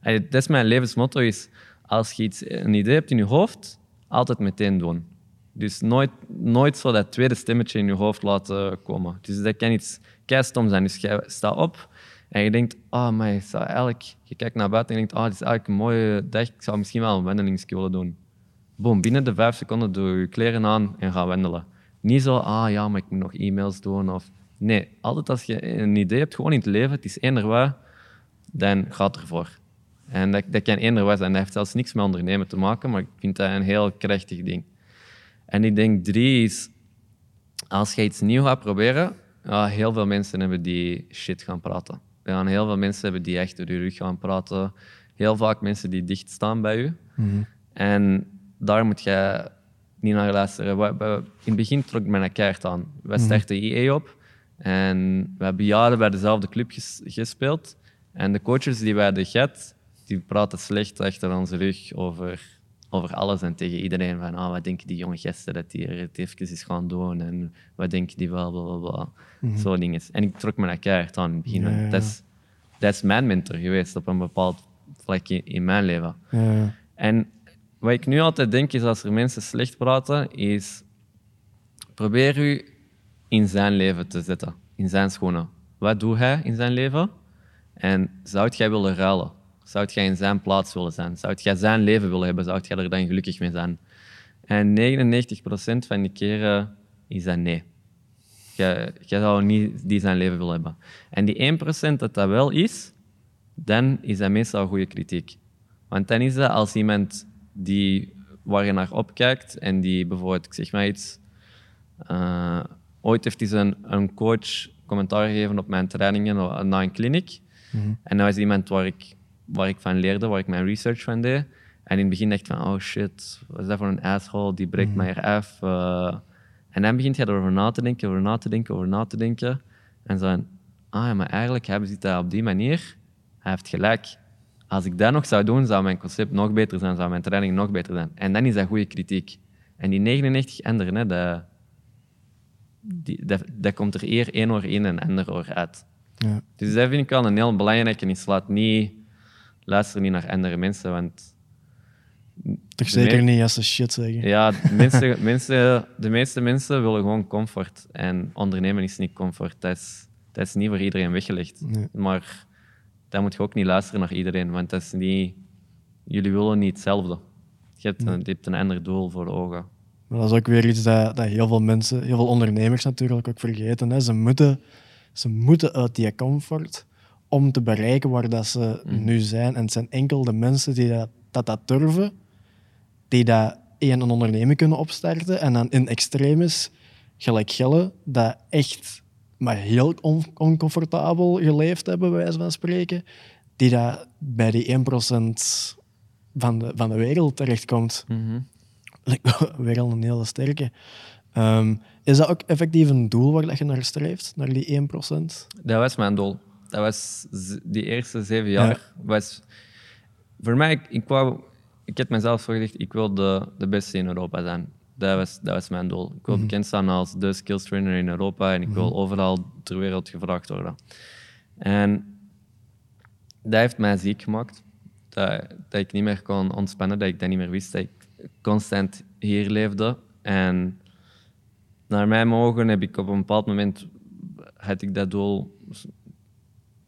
Ey, Dat is mijn levensmotto, is als je iets, een idee hebt in je hoofd, altijd meteen doen. Dus nooit, nooit zo dat tweede stemmetje in je hoofd laten komen. Dus dat kan iets keistom zijn. Dus jij staat op en je denkt, oh, maar zou eigenlijk... Je kijkt naar buiten en je denkt, oh, dit is eigenlijk een mooie dag. Ik zou misschien wel een wandelingsje willen doen. Boom, binnen de vijf seconden doe je kleren aan en ga wandelen. Niet zo, ah ja, maar ik moet nog e-mails doen. Of... Nee, altijd als je een idee hebt, gewoon in het leven, het is eender wat, dan gaat ervoor. En dat, dat kan eender wat zijn. Dat heeft zelfs niks met ondernemen te maken, maar ik vind dat een heel krachtig ding. En ik denk drie is, als je iets nieuw gaat proberen, heel veel mensen hebben die shit gaan praten. Er gaan heel veel mensen hebben die echt door je rug gaan praten. Heel vaak mensen die dicht staan bij je. En daar moet je niet naar luisteren. We- we- In het begin trok ik me een kaart aan. We starten IE op en we hebben jaren bij dezelfde club ges- gespeeld. En de coaches die wij hadden gehad, die praten slecht achter onze rug over, over alles en tegen iedereen. Van, ah, wat denken die jonge gasten dat die er het even is gaan doen en wat denken die wel, bla bla bla. Zo dingen. En ik trok me een kaart aan in het begin. Ja, want ja. Dat, is, dat is mijn mentor geweest op een bepaald vlak in, in mijn leven. Ja. En wat ik nu altijd denk is als er mensen slecht praten, is probeer u in zijn leven te zetten, in zijn schoenen. Wat doet hij in zijn leven? En zou jij willen ruilen? Zou jij in zijn plaats willen zijn? Zou jij zijn leven willen hebben? Zou jij er dan gelukkig mee zijn? En 99% van die keren is dat nee. Jij, jij zou niet die zijn leven willen hebben. En die 1% dat dat wel is, dan is dat meestal goede kritiek. Want dan is dat als iemand die, waar je naar opkijkt en die bijvoorbeeld, ik zeg maar iets, eh, ooit heeft een, een coach commentaar gegeven op mijn trainingen na een kliniek. En dat was iemand waar ik, waar ik van leerde, waar ik mijn research van deed. En in het begin dacht ik van, oh shit, wat is dat voor een asshole, die breekt mij eraf. eh. en dan begint je erover na te denken, over na te denken, over na te denken. En zo van, ah ja, maar eigenlijk hebben ze het daar op die manier. Hij heeft gelijk. Als ik dat nog zou doen, zou mijn concept nog beter zijn, zou mijn training nog beter zijn. En dan is dat goede kritiek. En die 99 anderen, hè, dat, die, dat, dat komt er eer één oor in en ander oor uit. Ja. Dus dat vind ik wel een heel belangrijke. En slaat niet, luister niet naar andere mensen, want Toch zeker niet als ze shit zeggen. ja, mensen, mensen, de meeste mensen willen gewoon comfort. En ondernemen is niet comfort. Dat is, dat is niet voor iedereen weggelegd. Nee. Maar dan moet je ook niet luisteren naar iedereen, want dat is niet, jullie willen niet hetzelfde. Je hebt, een, je hebt een ander doel voor ogen. Maar dat is ook weer iets dat, dat heel veel mensen, heel veel ondernemers natuurlijk ook vergeten. Hè. Ze, moeten, ze moeten uit die comfort om te bereiken waar dat ze nu zijn. En het zijn enkel de mensen die dat, dat, dat durven die dat één een onderneming kunnen opstarten en dan in extremis gelijk Gelle, dat echt maar heel on- oncomfortabel geleefd hebben, bij wijze van spreken, die dat bij die 1% van de, van de wereld terechtkomt. Mhm. Lijkt me weer al een hele sterke. Ehm, is dat ook effectief een doel waar dat je naar streeft, naar die 1%? Dat was mijn doel. Dat was die eerste zeven jaar. Was voor mij, ik, ik, wou, ik heb mezelf ik wil de, de beste in Europa zijn. Dat was, dat was mijn doel. Ik wil bekend staan als de skills trainer in Europa en ik wil overal ter wereld gevraagd worden. En dat heeft mij ziek gemaakt. Dat, dat ik niet meer kon ontspannen, dat ik dat niet meer wist, dat ik constant hier leefde. En naar mijn ogen heb ik op een bepaald moment had ik dat doel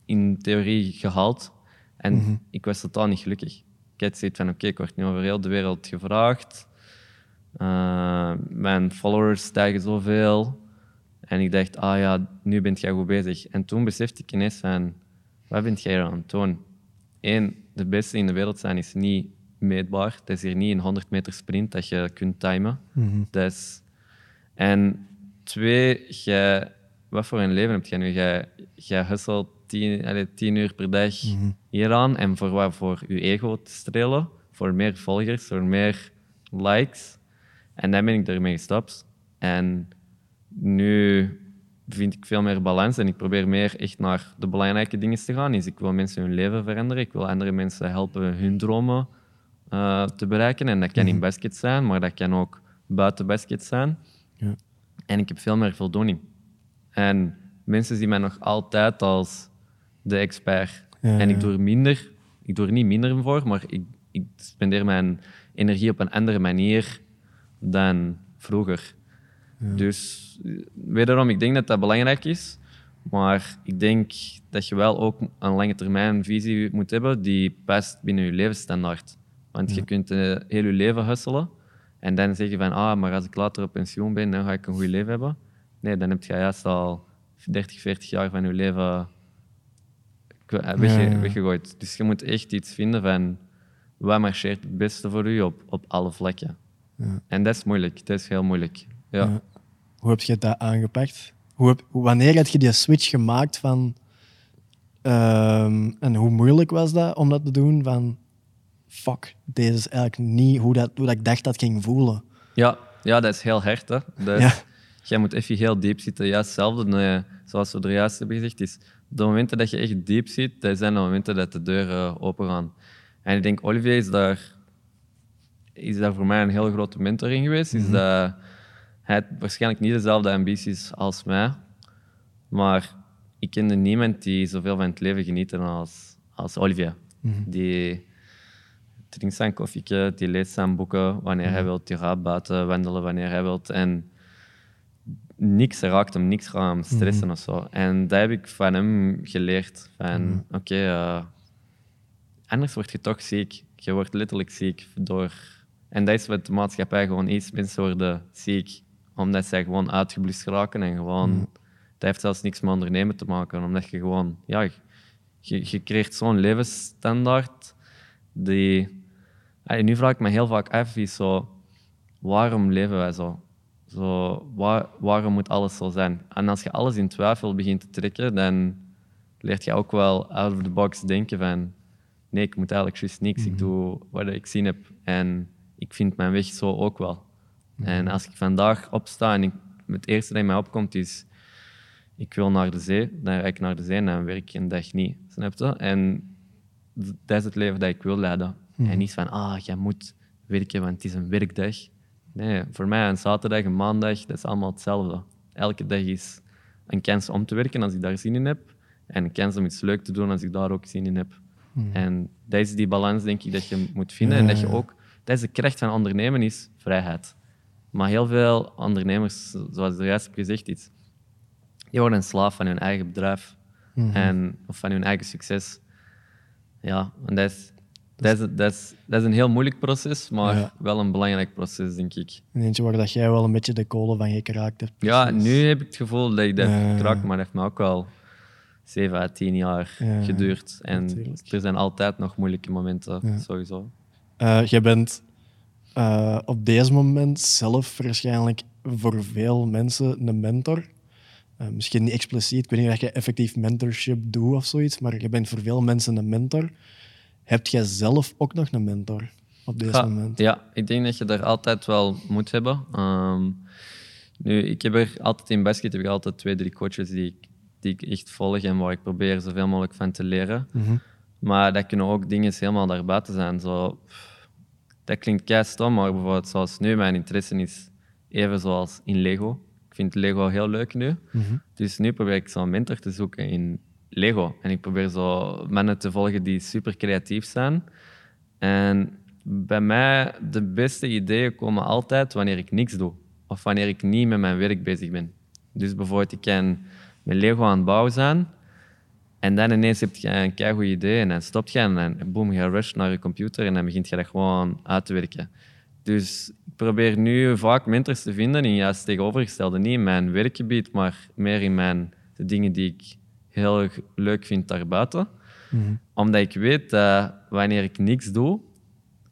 in theorie gehaald. En ik was totaal niet gelukkig. Ik had zoiets van, oké, ik word nu over heel de wereld gevraagd. Uh, mijn followers stijgen zoveel. En ik dacht, ah ja, nu bent jij goed bezig. En toen besefte ik ineens van, wat bent jij aan het doen? Eén, de beste in de wereld zijn is niet meetbaar. Het is hier niet een 100 meter sprint dat je kunt timen. Dat is... En twee, jij, wat voor een leven heb jij nu? Jij, jij hustelt tien, allee, tien uur per dag hieraan. En voor wat? Voor je ego te strelen. Voor meer volgers, voor meer likes. En dan ben ik ermee gestopt. En nu vind ik veel meer balans en ik probeer meer echt naar de belangrijke dingen te gaan. Dus ik wil mensen hun leven veranderen. Ik wil andere mensen helpen hun dromen eh, te bereiken. En dat kan in basket zijn, maar dat kan ook buiten basket zijn. Ja. En ik heb veel meer voldoening. En mensen zien mij nog altijd als de expert. Ja, en ik doe er minder, ik doe er niet minder voor, maar ik, ik spendeer mijn energie op een andere manier dan vroeger. Dus eh, wederom, ik denk dat dat belangrijk is. Maar ik denk dat je wel ook een lange termijn visie moet hebben die past binnen je levensstandaard. Want je kunt eh, heel je leven hustelen en dan zeggen van, ah, maar als ik later op pensioen ben, dan ga ik een goed leven hebben. Nee, dan heb je juist al 30, 40 jaar van je leven wegge- Ja, ja. weggegooid. Dus je moet echt iets vinden van wat marcheert het beste voor u op, op alle vlakken. Ja. En dat is moeilijk, dat is heel moeilijk. Ja. Ja. Hoe heb je dat aangepakt? Hoe heb, wanneer heb je die switch gemaakt van... ehm, en hoe moeilijk was dat om dat te doen? Van, fuck, deze is eigenlijk niet hoe, dat, hoe dat ik dacht dat ging voelen. Ja, ja, dat is heel hard. Hè. Dat, Ja. Jij moet even heel diep zitten. Juist hetzelfde, eh, zoals we er juist hebben gezegd, is de momenten dat je echt diep zit, dat zijn de momenten dat de deuren open gaan. En ik denk, Olivier is daar, is daar voor mij een heel grote mentor in geweest. Is dat hij had waarschijnlijk niet dezelfde ambities als mij, maar ik kende niemand die zoveel van het leven geniet als, als Olivier. Die drinkt zijn koffieke, die leest zijn boeken wanneer hij wil, die gaat buiten wandelen wanneer hij wil. En niks raakt hem, niks gaat hem stressen of zo. En dat heb ik van hem geleerd. Van, oké, eh, anders word je toch ziek. Je wordt letterlijk ziek door... En dat is wat de maatschappij gewoon is. Mensen worden ziek omdat zij gewoon uitgeblust geraken en gewoon... Dat heeft zelfs niks met ondernemen te maken, omdat je gewoon... Ja, je, je creëert zo'n levensstandaard die... Allee, nu vraag ik me heel vaak af, is zo, waarom leven wij zo? Zo waar, waarom moet alles zo zijn? En als je alles in twijfel begint te trekken, dan leert je ook wel out of the box denken van nee, ik moet eigenlijk juist niks. Ik doe wat ik zin heb en ik vind mijn weg zo ook wel. En als ik vandaag opsta en ik, het eerste dat in mij opkomt is ik wil naar de zee, dan rijd ik naar de zee en dan werk ik een dag niet. Snap je? En dat is het leven dat ik wil leiden. En niet van, ah, jij moet werken, want het is een werkdag. Nee, voor mij een zaterdag, een maandag, dat is allemaal hetzelfde. Elke dag is een kans om te werken als ik daar zin in heb. En een kans om iets leuk te doen als ik daar ook zin in heb. En dat is die balans, denk ik, dat je moet vinden. En dat je ook... Dat is de kracht van ondernemen, is vrijheid. Maar heel veel ondernemers, zoals er juist heb gezegd, is, die worden een slaaf van hun eigen bedrijf. en, of van hun eigen succes. Ja, en dat is, dat is, dat is, dat is een heel moeilijk proces, maar Ja. wel een belangrijk proces, denk ik. En eentje waar dat jij wel een beetje de kolen van gekraakt hebt. Ja, precies. nu heb ik het gevoel dat ik dat Ja. maar dat heeft me ook wel 7 à 10 jaar Ja, geduurd. En natuurlijk. er zijn altijd nog moeilijke momenten, sowieso. Eh, jij bent eh, op deze moment zelf waarschijnlijk voor veel mensen een mentor. Eh, misschien niet expliciet, ik weet niet of je effectief mentorship doet of zoiets, maar je bent voor veel mensen een mentor. Heb jij zelf ook nog een mentor op deze Ja, moment? ja, ik denk dat je daar altijd wel moet hebben. Ehm, nu, ik heb er altijd in basket heb ik altijd twee, drie coaches die ik, die ik echt volg en waar ik probeer zoveel mogelijk van te leren. Mhm. Maar dat kunnen ook dingen helemaal daarbuiten zijn. Zo, dat klinkt kei stom, maar bijvoorbeeld zoals nu, mijn interesse is even zoals in Lego. Ik vind Lego heel leuk nu. Dus nu probeer ik zo'n mentor te zoeken in Lego. En ik probeer zo mannen te volgen die super creatief zijn. En bij mij, de beste ideeën komen altijd wanneer ik niks doe. Of wanneer ik niet met mijn werk bezig ben. Dus bijvoorbeeld, ik kan met Lego aan het bouwen zijn. En dan ineens heb je een keigoed idee en dan stopt je en boom, je rush naar je computer en dan begint je dat gewoon uit te werken. Dus ik probeer nu vaak mentors te vinden in juist tegenovergestelde. Niet in mijn werkgebied, maar meer in mijn, de dingen die ik heel erg leuk vind daarbuiten. Omdat ik weet dat wanneer ik niks doe,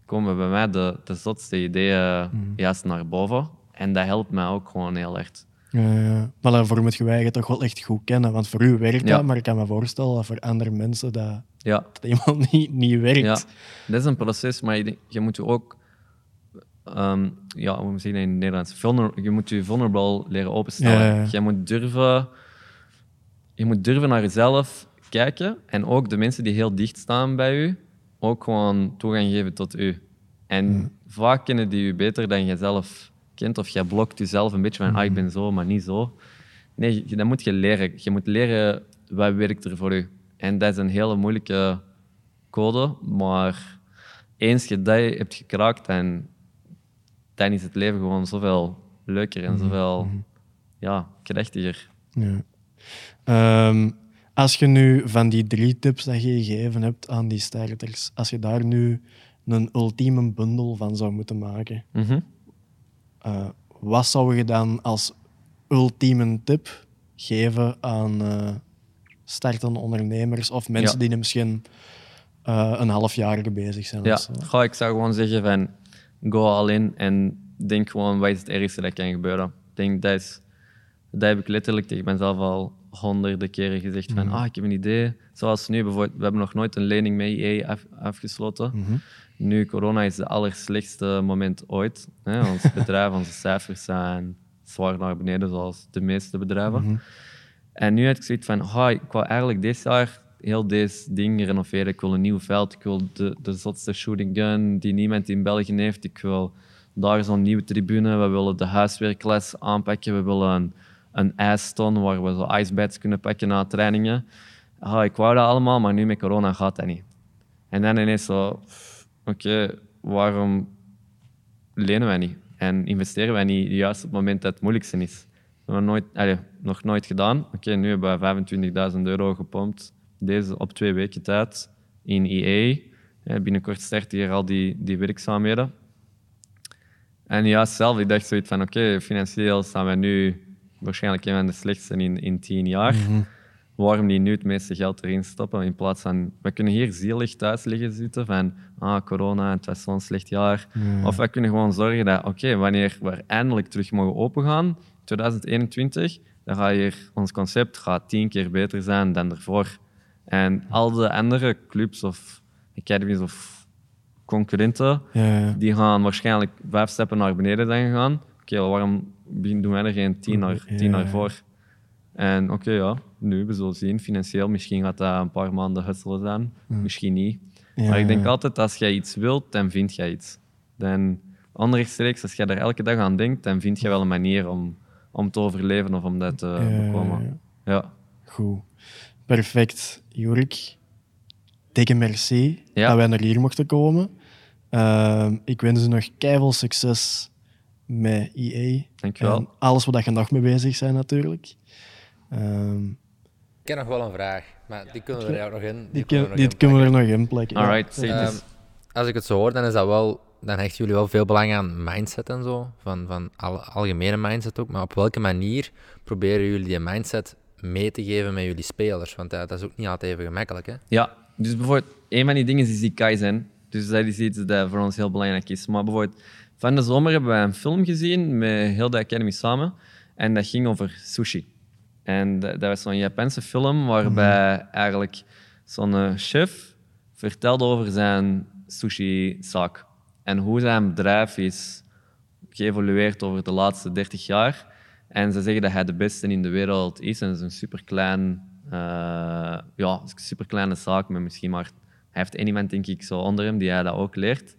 komen bij mij de, de zotste ideeën juist naar boven. En dat helpt mij ook gewoon heel erg. Ja, ja. Maar daarvoor moet je je toch wel echt goed kennen. Want voor u werkt Ja. dat, maar ik kan me voorstellen dat voor andere mensen dat, Ja, dat helemaal niet, niet werkt. Ja, dat is een proces, maar je, moet je ook, ehm, ja, hoe moet je in het Nederlands? Vulner, je moet je vulnerable leren openstellen. Ja. Je moet durven, je moet durven naar jezelf kijken en ook de mensen die heel dicht staan bij u, ook gewoon toegang geven tot u. En vaak kennen die u beter dan jezelf kent, of jij blokt jezelf een beetje van, ah, ik ben zo, maar niet zo. Nee, dat moet je leren. Je moet leren wat werkt er voor u. En dat is een hele moeilijke code, maar eens je dat hebt gekraakt, dan, dan is het leven gewoon zoveel leuker en zoveel ja, krachtiger. Ja. Ehm, als je nu van die drie tips dat je gegeven hebt aan die starters, als je daar nu een ultieme bundel van zou moeten maken, Mhm. eh, wat zou je dan als ultieme tip geven aan eh, startende ondernemers of mensen Ja. die misschien eh, een halfjarige bezig zijn? Ja, of zo? Goh, ik zou gewoon zeggen van go all in en denk gewoon wat is het ergste dat kan gebeuren. Ik denk dat is, dat heb ik letterlijk tegen mezelf al honderden keren gezegd van ah, ik heb een idee. Zoals nu bijvoorbeeld, we hebben nog nooit een lening met af- afgesloten. Nu, corona is het allerslechtste moment ooit. Hè? Ons bedrijf, onze cijfers zijn zwaar naar beneden, zoals de meeste bedrijven. En nu had ik zoiets van, ah, ik wou eigenlijk dit jaar heel deze ding renoveren. Ik wil een nieuw veld, ik wil de, de zotste shooting gun die niemand in België heeft. Ik wil daar zo'n nieuwe tribune. We willen de huiswerkles aanpakken. We willen een, een ijston waar we zo icebeds kunnen pakken na trainingen. Ah, ik wou dat allemaal, maar nu met corona gaat dat niet. En dan ineens zo, oké, waarom lenen wij niet? En investeren wij niet juist op het moment dat het moeilijkste is? Dat hebben we nooit, nog nooit gedaan. Oké, nu hebben we 25.000 euro gepompt, deze op twee weken tijd, in EA. Binnenkort starten hier al die, die werkzaamheden. En ja, zelf, ik dacht zoiets van, oké, financieel staan wij nu waarschijnlijk een van de slechtste in, in tien jaar. Waarom niet nu het meeste geld erin stoppen, in plaats van, we kunnen hier zielig thuis liggen zitten van, ah, corona, het was zo'n slecht jaar. Of we kunnen gewoon zorgen dat, oké, wanneer we eindelijk terug mogen opengaan, 2021, dan gaat hier, ons concept gaat tien keer beter zijn dan ervoor. En al de andere clubs of academies of concurrenten, Ja, ja. die gaan waarschijnlijk vijf stappen naar beneden zijn gegaan. Oké, waarom doen wij er geen tien naar, tien naar voor? En oké, ja, nu, we zullen zien. Financieel, misschien gaat dat een paar maanden hustelen zijn. Misschien niet. Ja, maar ik denk ja. altijd, als jij iets wilt, dan vind jij iets. Dan, onrechtstreeks, als jij er elke dag aan denkt, dan vind je wel een manier om, om te overleven of om dat te Ja, ja, bekomen. Ja. Goed. Perfect. Jorik, dikke merci Ja. dat wij naar hier mochten komen. Ehm, ik wens u nog keiveel succes met EA. Dankjewel. En alles wat je nog mee bezig bent, natuurlijk. Ehm, Ik heb nog wel een vraag, maar die kunnen we er ook nog in. die kunnen kun- we kunnen we er nog in. Alright, eens. als ik het zo hoor, dan is dat wel, dan hechten jullie wel veel belang aan mindset en zo, van, van al, algemene mindset ook. Maar op welke manier proberen jullie die mindset mee te geven met jullie spelers? Want dat is ook niet altijd even gemakkelijk, hè? Ja, dus bijvoorbeeld, een van die dingen is die Kaizen. Dus dat is iets dat voor ons heel belangrijk is. Maar bijvoorbeeld, van de zomer hebben we een film gezien met heel de Academy samen. En dat ging over sushi. En dat, dat was zo'n Japanse film waarbij eigenlijk zo'n eh, chef vertelde over zijn sushi-zaak. En hoe zijn bedrijf is geëvolueerd over de laatste 30 jaar. En ze zeggen dat hij de beste in de wereld is. En het is een superklein, eh ja, superkleine zaak met misschien maar... Hij heeft één iemand, denk ik, zo onder hem die hij dat ook leert.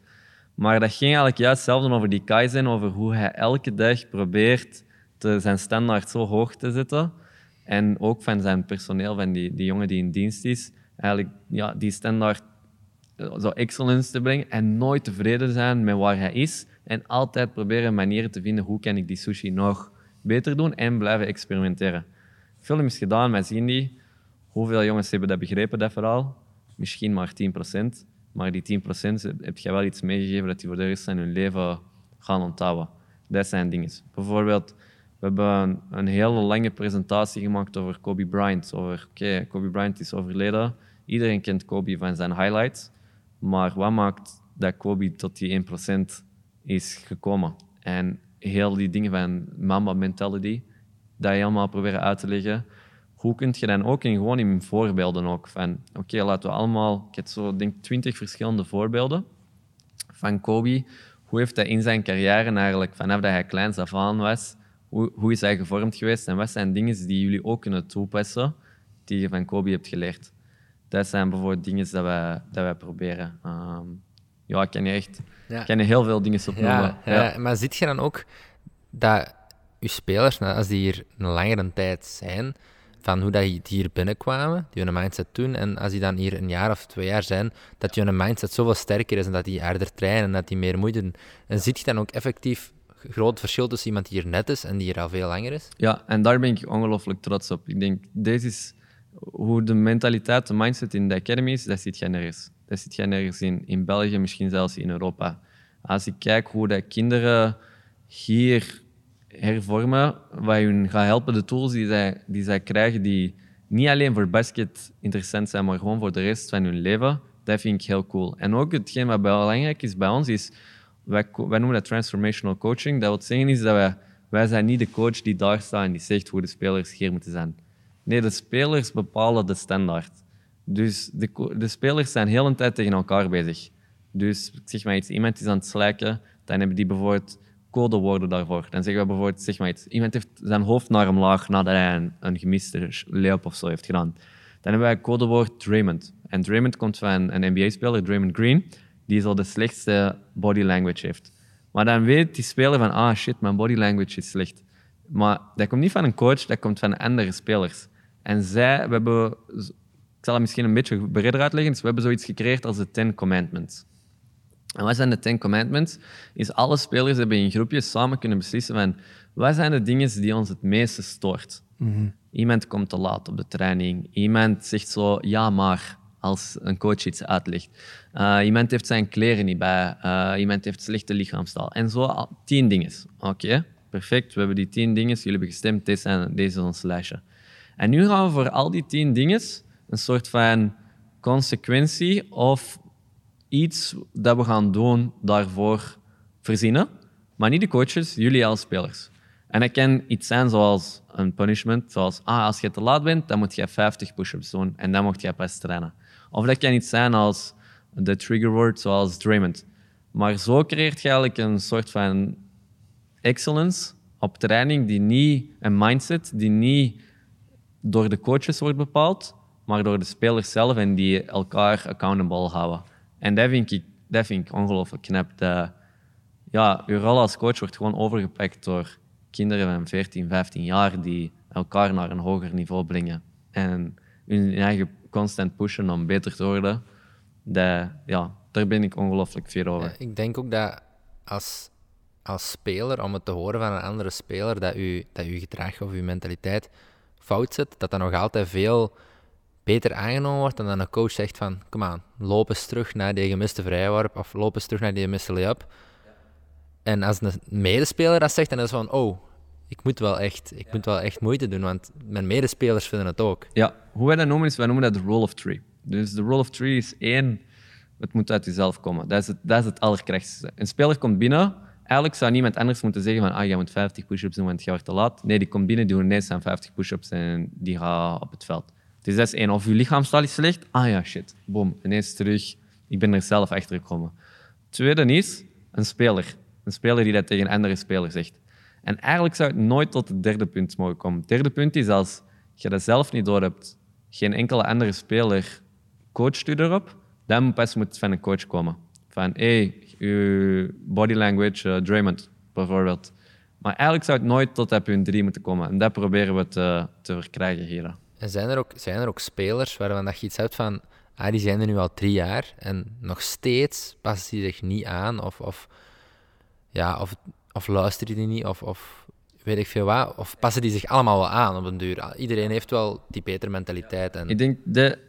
Maar dat ging eigenlijk juist hetzelfde over die Kaizen, over hoe hij elke dag probeert te, zijn standaard zo hoog te zetten. En ook van zijn personeel, van die, die jongen die in dienst is, eigenlijk ja, die standaard eh, zo excellence te brengen en nooit tevreden zijn met waar hij is. En altijd proberen manieren te vinden hoe kan ik die sushi nog beter doen en blijven experimenteren. Film is gedaan, wij zien die. Hoeveel jongens hebben dat begrepen, dat verhaal? Misschien maar 10%. Maar die 10% heb je wel iets meegegeven dat die voor de rest van hun leven gaan onthouden. Dat zijn dingen. Bijvoorbeeld, we hebben een, hele lange presentatie gemaakt over Kobe Bryant. Over, Kobe Bryant is overleden. Iedereen kent Kobe van zijn highlights. Maar wat maakt dat Kobe tot die 1% is gekomen? En heel die dingen van Mamba mentality, dat je helemaal proberen uit te leggen. Hoe kun je dan ook in, gewoon in voorbeelden ook van, oké, laten we allemaal, ik heb zo denk twintig verschillende voorbeelden van Kobe. Hoe heeft hij in zijn carrière eigenlijk, vanaf dat hij kleins af aan was, hoe, hoe is hij gevormd geweest en wat zijn dingen die jullie ook kunnen toepassen die je van Kobe hebt geleerd? Dat zijn bijvoorbeeld dingen dat wij, dat wij proberen. Ehm, ja, ik kan je echt Ja. kan je heel veel dingen opnoemen. Ja, ja. maar ziet je dan ook dat je spelers, nou, als die hier een langere tijd zijn, van hoe dat die hier binnenkwamen, hun mindset doen, en als die dan hier een jaar of twee jaar zijn, dat hun mindset zoveel sterker is en dat die harder trainen en dat die meer moeite doen. En ziet je dan ook effectief groot verschil tussen iemand die hier net is en die hier al veel langer is? Ja, en daar ben ik ongelooflijk trots op. Ik denk, deze is hoe de mentaliteit, de mindset in de academy is, dat zit je nergens. Dat zit je nergens in, in België, misschien zelfs in Europa. Als ik kijk hoe dat kinderen hier hervormen, wat hun gaat helpen, de tools die zij, die zij krijgen, die niet alleen voor basket interessant zijn, maar gewoon voor de rest van hun leven, dat vind ik heel cool. En ook hetgeen wat belangrijk is bij ons, is, wij, noemen dat transformational coaching. Dat wil zeggen is dat wij, wij zijn niet de coach die daar staat en die zegt hoe de spelers hier moeten zijn. Nee, de spelers bepalen de standaard. Dus de, de spelers zijn heel een tijd tegen elkaar bezig. Dus zeg maar iets, iemand is aan het slijken, dan hebben die bijvoorbeeld codewoorden daarvoor. Dan zeggen we bijvoorbeeld, zeg maar iets, iemand heeft zijn hoofd naar omlaag nadat hij een, een gemiste layup of zo heeft gedaan. Dan hebben wij het codewoord Draymond. En Draymond komt van een NBA-speler, Draymond Green, die zo de slechtste body language heeft. Maar dan weet die speler van, ah shit, mijn body language is slecht. Maar dat komt niet van een coach, dat komt van andere spelers. En zij, we hebben, ik zal het misschien een beetje breder uitleggen, dus we hebben zoiets gecreëerd als de Ten Commandments. En wat zijn de Ten Commandments? Is alle spelers hebben in groepjes samen kunnen beslissen van wat zijn de dingen die ons het meeste stoort. Iemand komt te laat op de training. Iemand zegt zo ja maar als een coach iets uitlegt. Eh, iemand heeft zijn kleren niet bij. Eh, iemand heeft slechte lichaamstaal. En zo tien dingen. Oké, perfect. We hebben die tien dingen. Jullie hebben gestemd. Deze, zijn, deze is ons lijstje. En nu gaan we voor al die tien dingen een soort van consequentie of iets dat we gaan doen daarvoor verzinnen. Maar niet de coaches, jullie als spelers. En dat kan iets zijn zoals een punishment, zoals ah, als je te laat bent, dan moet je 50 push-ups doen en dan mocht je pas trainen. Of dat kan iets zijn als de trigger word, zoals Draymond. Maar zo creëert je eigenlijk een soort van excellence op training die niet, een mindset die niet door de coaches wordt bepaald, maar door de spelers zelf en die elkaar accountable houden. En dat vind ik, dat vind ik ongelooflijk knap. Dat, ja, je rol als coach wordt gewoon overgepakt door kinderen van 14, 15 jaar die elkaar naar een hoger niveau brengen. En hun eigen constant pushen om beter te worden. Dat, ja, daar ben ik ongelooflijk fier over. Ik denk ook dat als, als speler, om het te horen van een andere speler, dat je dat gedrag of uw mentaliteit fout zit, dat dat nog altijd veel beter aangenomen wordt dan dat een coach zegt van, kom aan, loop eens terug naar die gemiste vrijworp of loop eens terug naar die gemiste layup. En als een medespeler dat zegt, dan is het van, oh, ik moet wel echt, ik moet wel echt moeite doen, want mijn medespelers vinden het ook. Ja, hoe wij dat noemen is, wij noemen dat de rule of three. Dus de rule of three is één, Het moet uit jezelf komen. Dat is het, dat is het allerkrachtigste. Een speler komt binnen. Eigenlijk zou niemand anders moeten zeggen van ah, jij moet 50 push-ups doen, want je wordt te laat. Nee, die komt binnen, die doet ineens aan 50 push-ups en die gaat op het veld. Dat is één. Of je lichaamstaal is slecht. Ah ja, shit. Boom. Ineens terug. Ik ben er zelf achter gekomen. Tweede is een speler. Een speler die dat tegen een andere speler zegt. En eigenlijk zou het nooit tot het derde punt mogen komen. Het derde punt is als je dat zelf niet door hebt, geen enkele andere speler coacht u erop, dan pas moet het van een coach komen. Van, hey, uw body language, uh, Draymond, bijvoorbeeld. Maar eigenlijk zou het nooit tot dat punt drie moeten komen. En dat proberen we te, te verkrijgen hier. En zijn er ook, zijn er ook spelers waarvan dat je iets hebt van, ah, die zijn er nu al drie jaar en nog steeds passen die zich niet aan of, of, ja, of, of luisteren die niet of, of weet ik veel wat, of passen die zich allemaal wel aan op een duur? Iedereen heeft wel die betere mentaliteit. En... Ik denk, de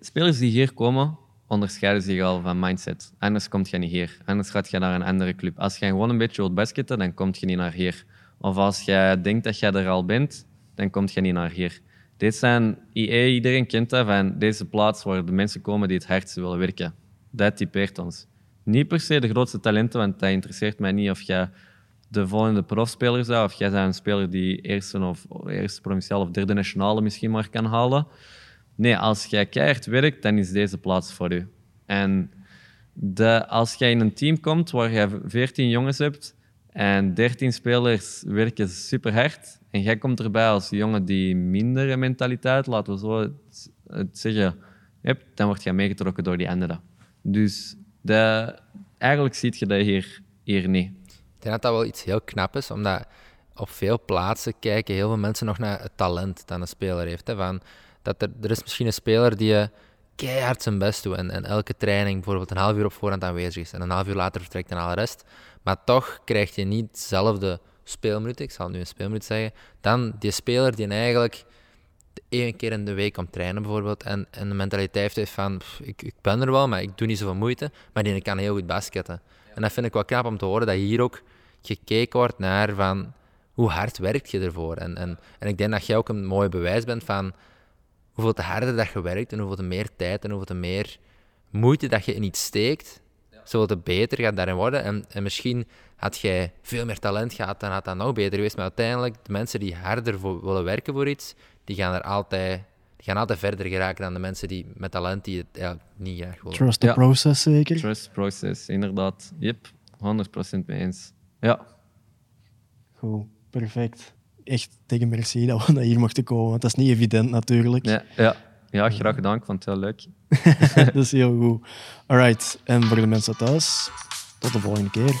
spelers die hier komen, onderscheiden zich al van mindset. Anders kom je niet hier. Anders gaat je naar een andere club. Als je gewoon een beetje wilt basketten, dan kom je niet naar hier. Of als je denkt dat je er al bent, dan kom je niet naar hier. Dit zijn IE, iedereen kent dat van deze plaats waar de mensen komen die het hardst willen werken. Dat typeert ons. Niet per se de grootste talenten, want dat interesseert mij niet of jij de volgende profspeler zou, of jij bent een speler die eerste of eerste provinciale of derde nationale misschien maar kan halen. Nee, als jij keihard werkt, dan is deze plaats voor u. En de, als jij in een team komt waar je 14 jongens hebt en 13 spelers werken super hard, en jij komt erbij als jongen die mindere mentaliteit, laten we zo het zeggen, hebt, dan word je meegetrokken door die anderen. Dus de, eigenlijk zie je dat hier, hier niet. Ik denk dat dat wel iets heel knap is, omdat op veel plaatsen kijken heel veel mensen nog naar het talent dat een speler heeft. Hè, van, dat er, er is misschien een speler die keihard zijn best doet en, en elke training bijvoorbeeld een half uur op voorhand aanwezig is en een half uur later vertrekt en al de rest. Maar toch krijg je niet hetzelfde speelminuten, ik zal nu een speelminuut zeggen, dan die speler die eigenlijk één keer in de week komt trainen bijvoorbeeld en, en de mentaliteit heeft van ik, ik ben er wel, maar ik doe niet zoveel moeite, maar die kan heel goed basketten. En dat vind ik wel knap om te horen, dat hier ook gekeken wordt naar van hoe hard werkt je ervoor. En, en, en ik denk dat jij ook een mooi bewijs bent van hoeveel te harder dat je werkt en hoeveel te meer tijd en hoeveel te meer moeite dat je in iets steekt, zoveel te beter gaat daarin worden. En, en misschien had jij veel meer talent gehad, dan had dat nog beter geweest. Maar uiteindelijk, de mensen die harder voor, willen werken voor iets, die gaan er altijd, die gaan altijd verder geraken dan de mensen die met talent die het eigenlijk niet graag willen. Trust the process zeker? Trust the process, inderdaad. Yep, 100% mee eens. Ja. Goed, perfect. Echt tegen merci dat we naar hier mochten komen, want dat is niet evident natuurlijk. Ja, ja. Ja graag gedaan. Ik vond het heel leuk. dat is heel goed. Alright, en voor de mensen thuis, tot de volgende keer.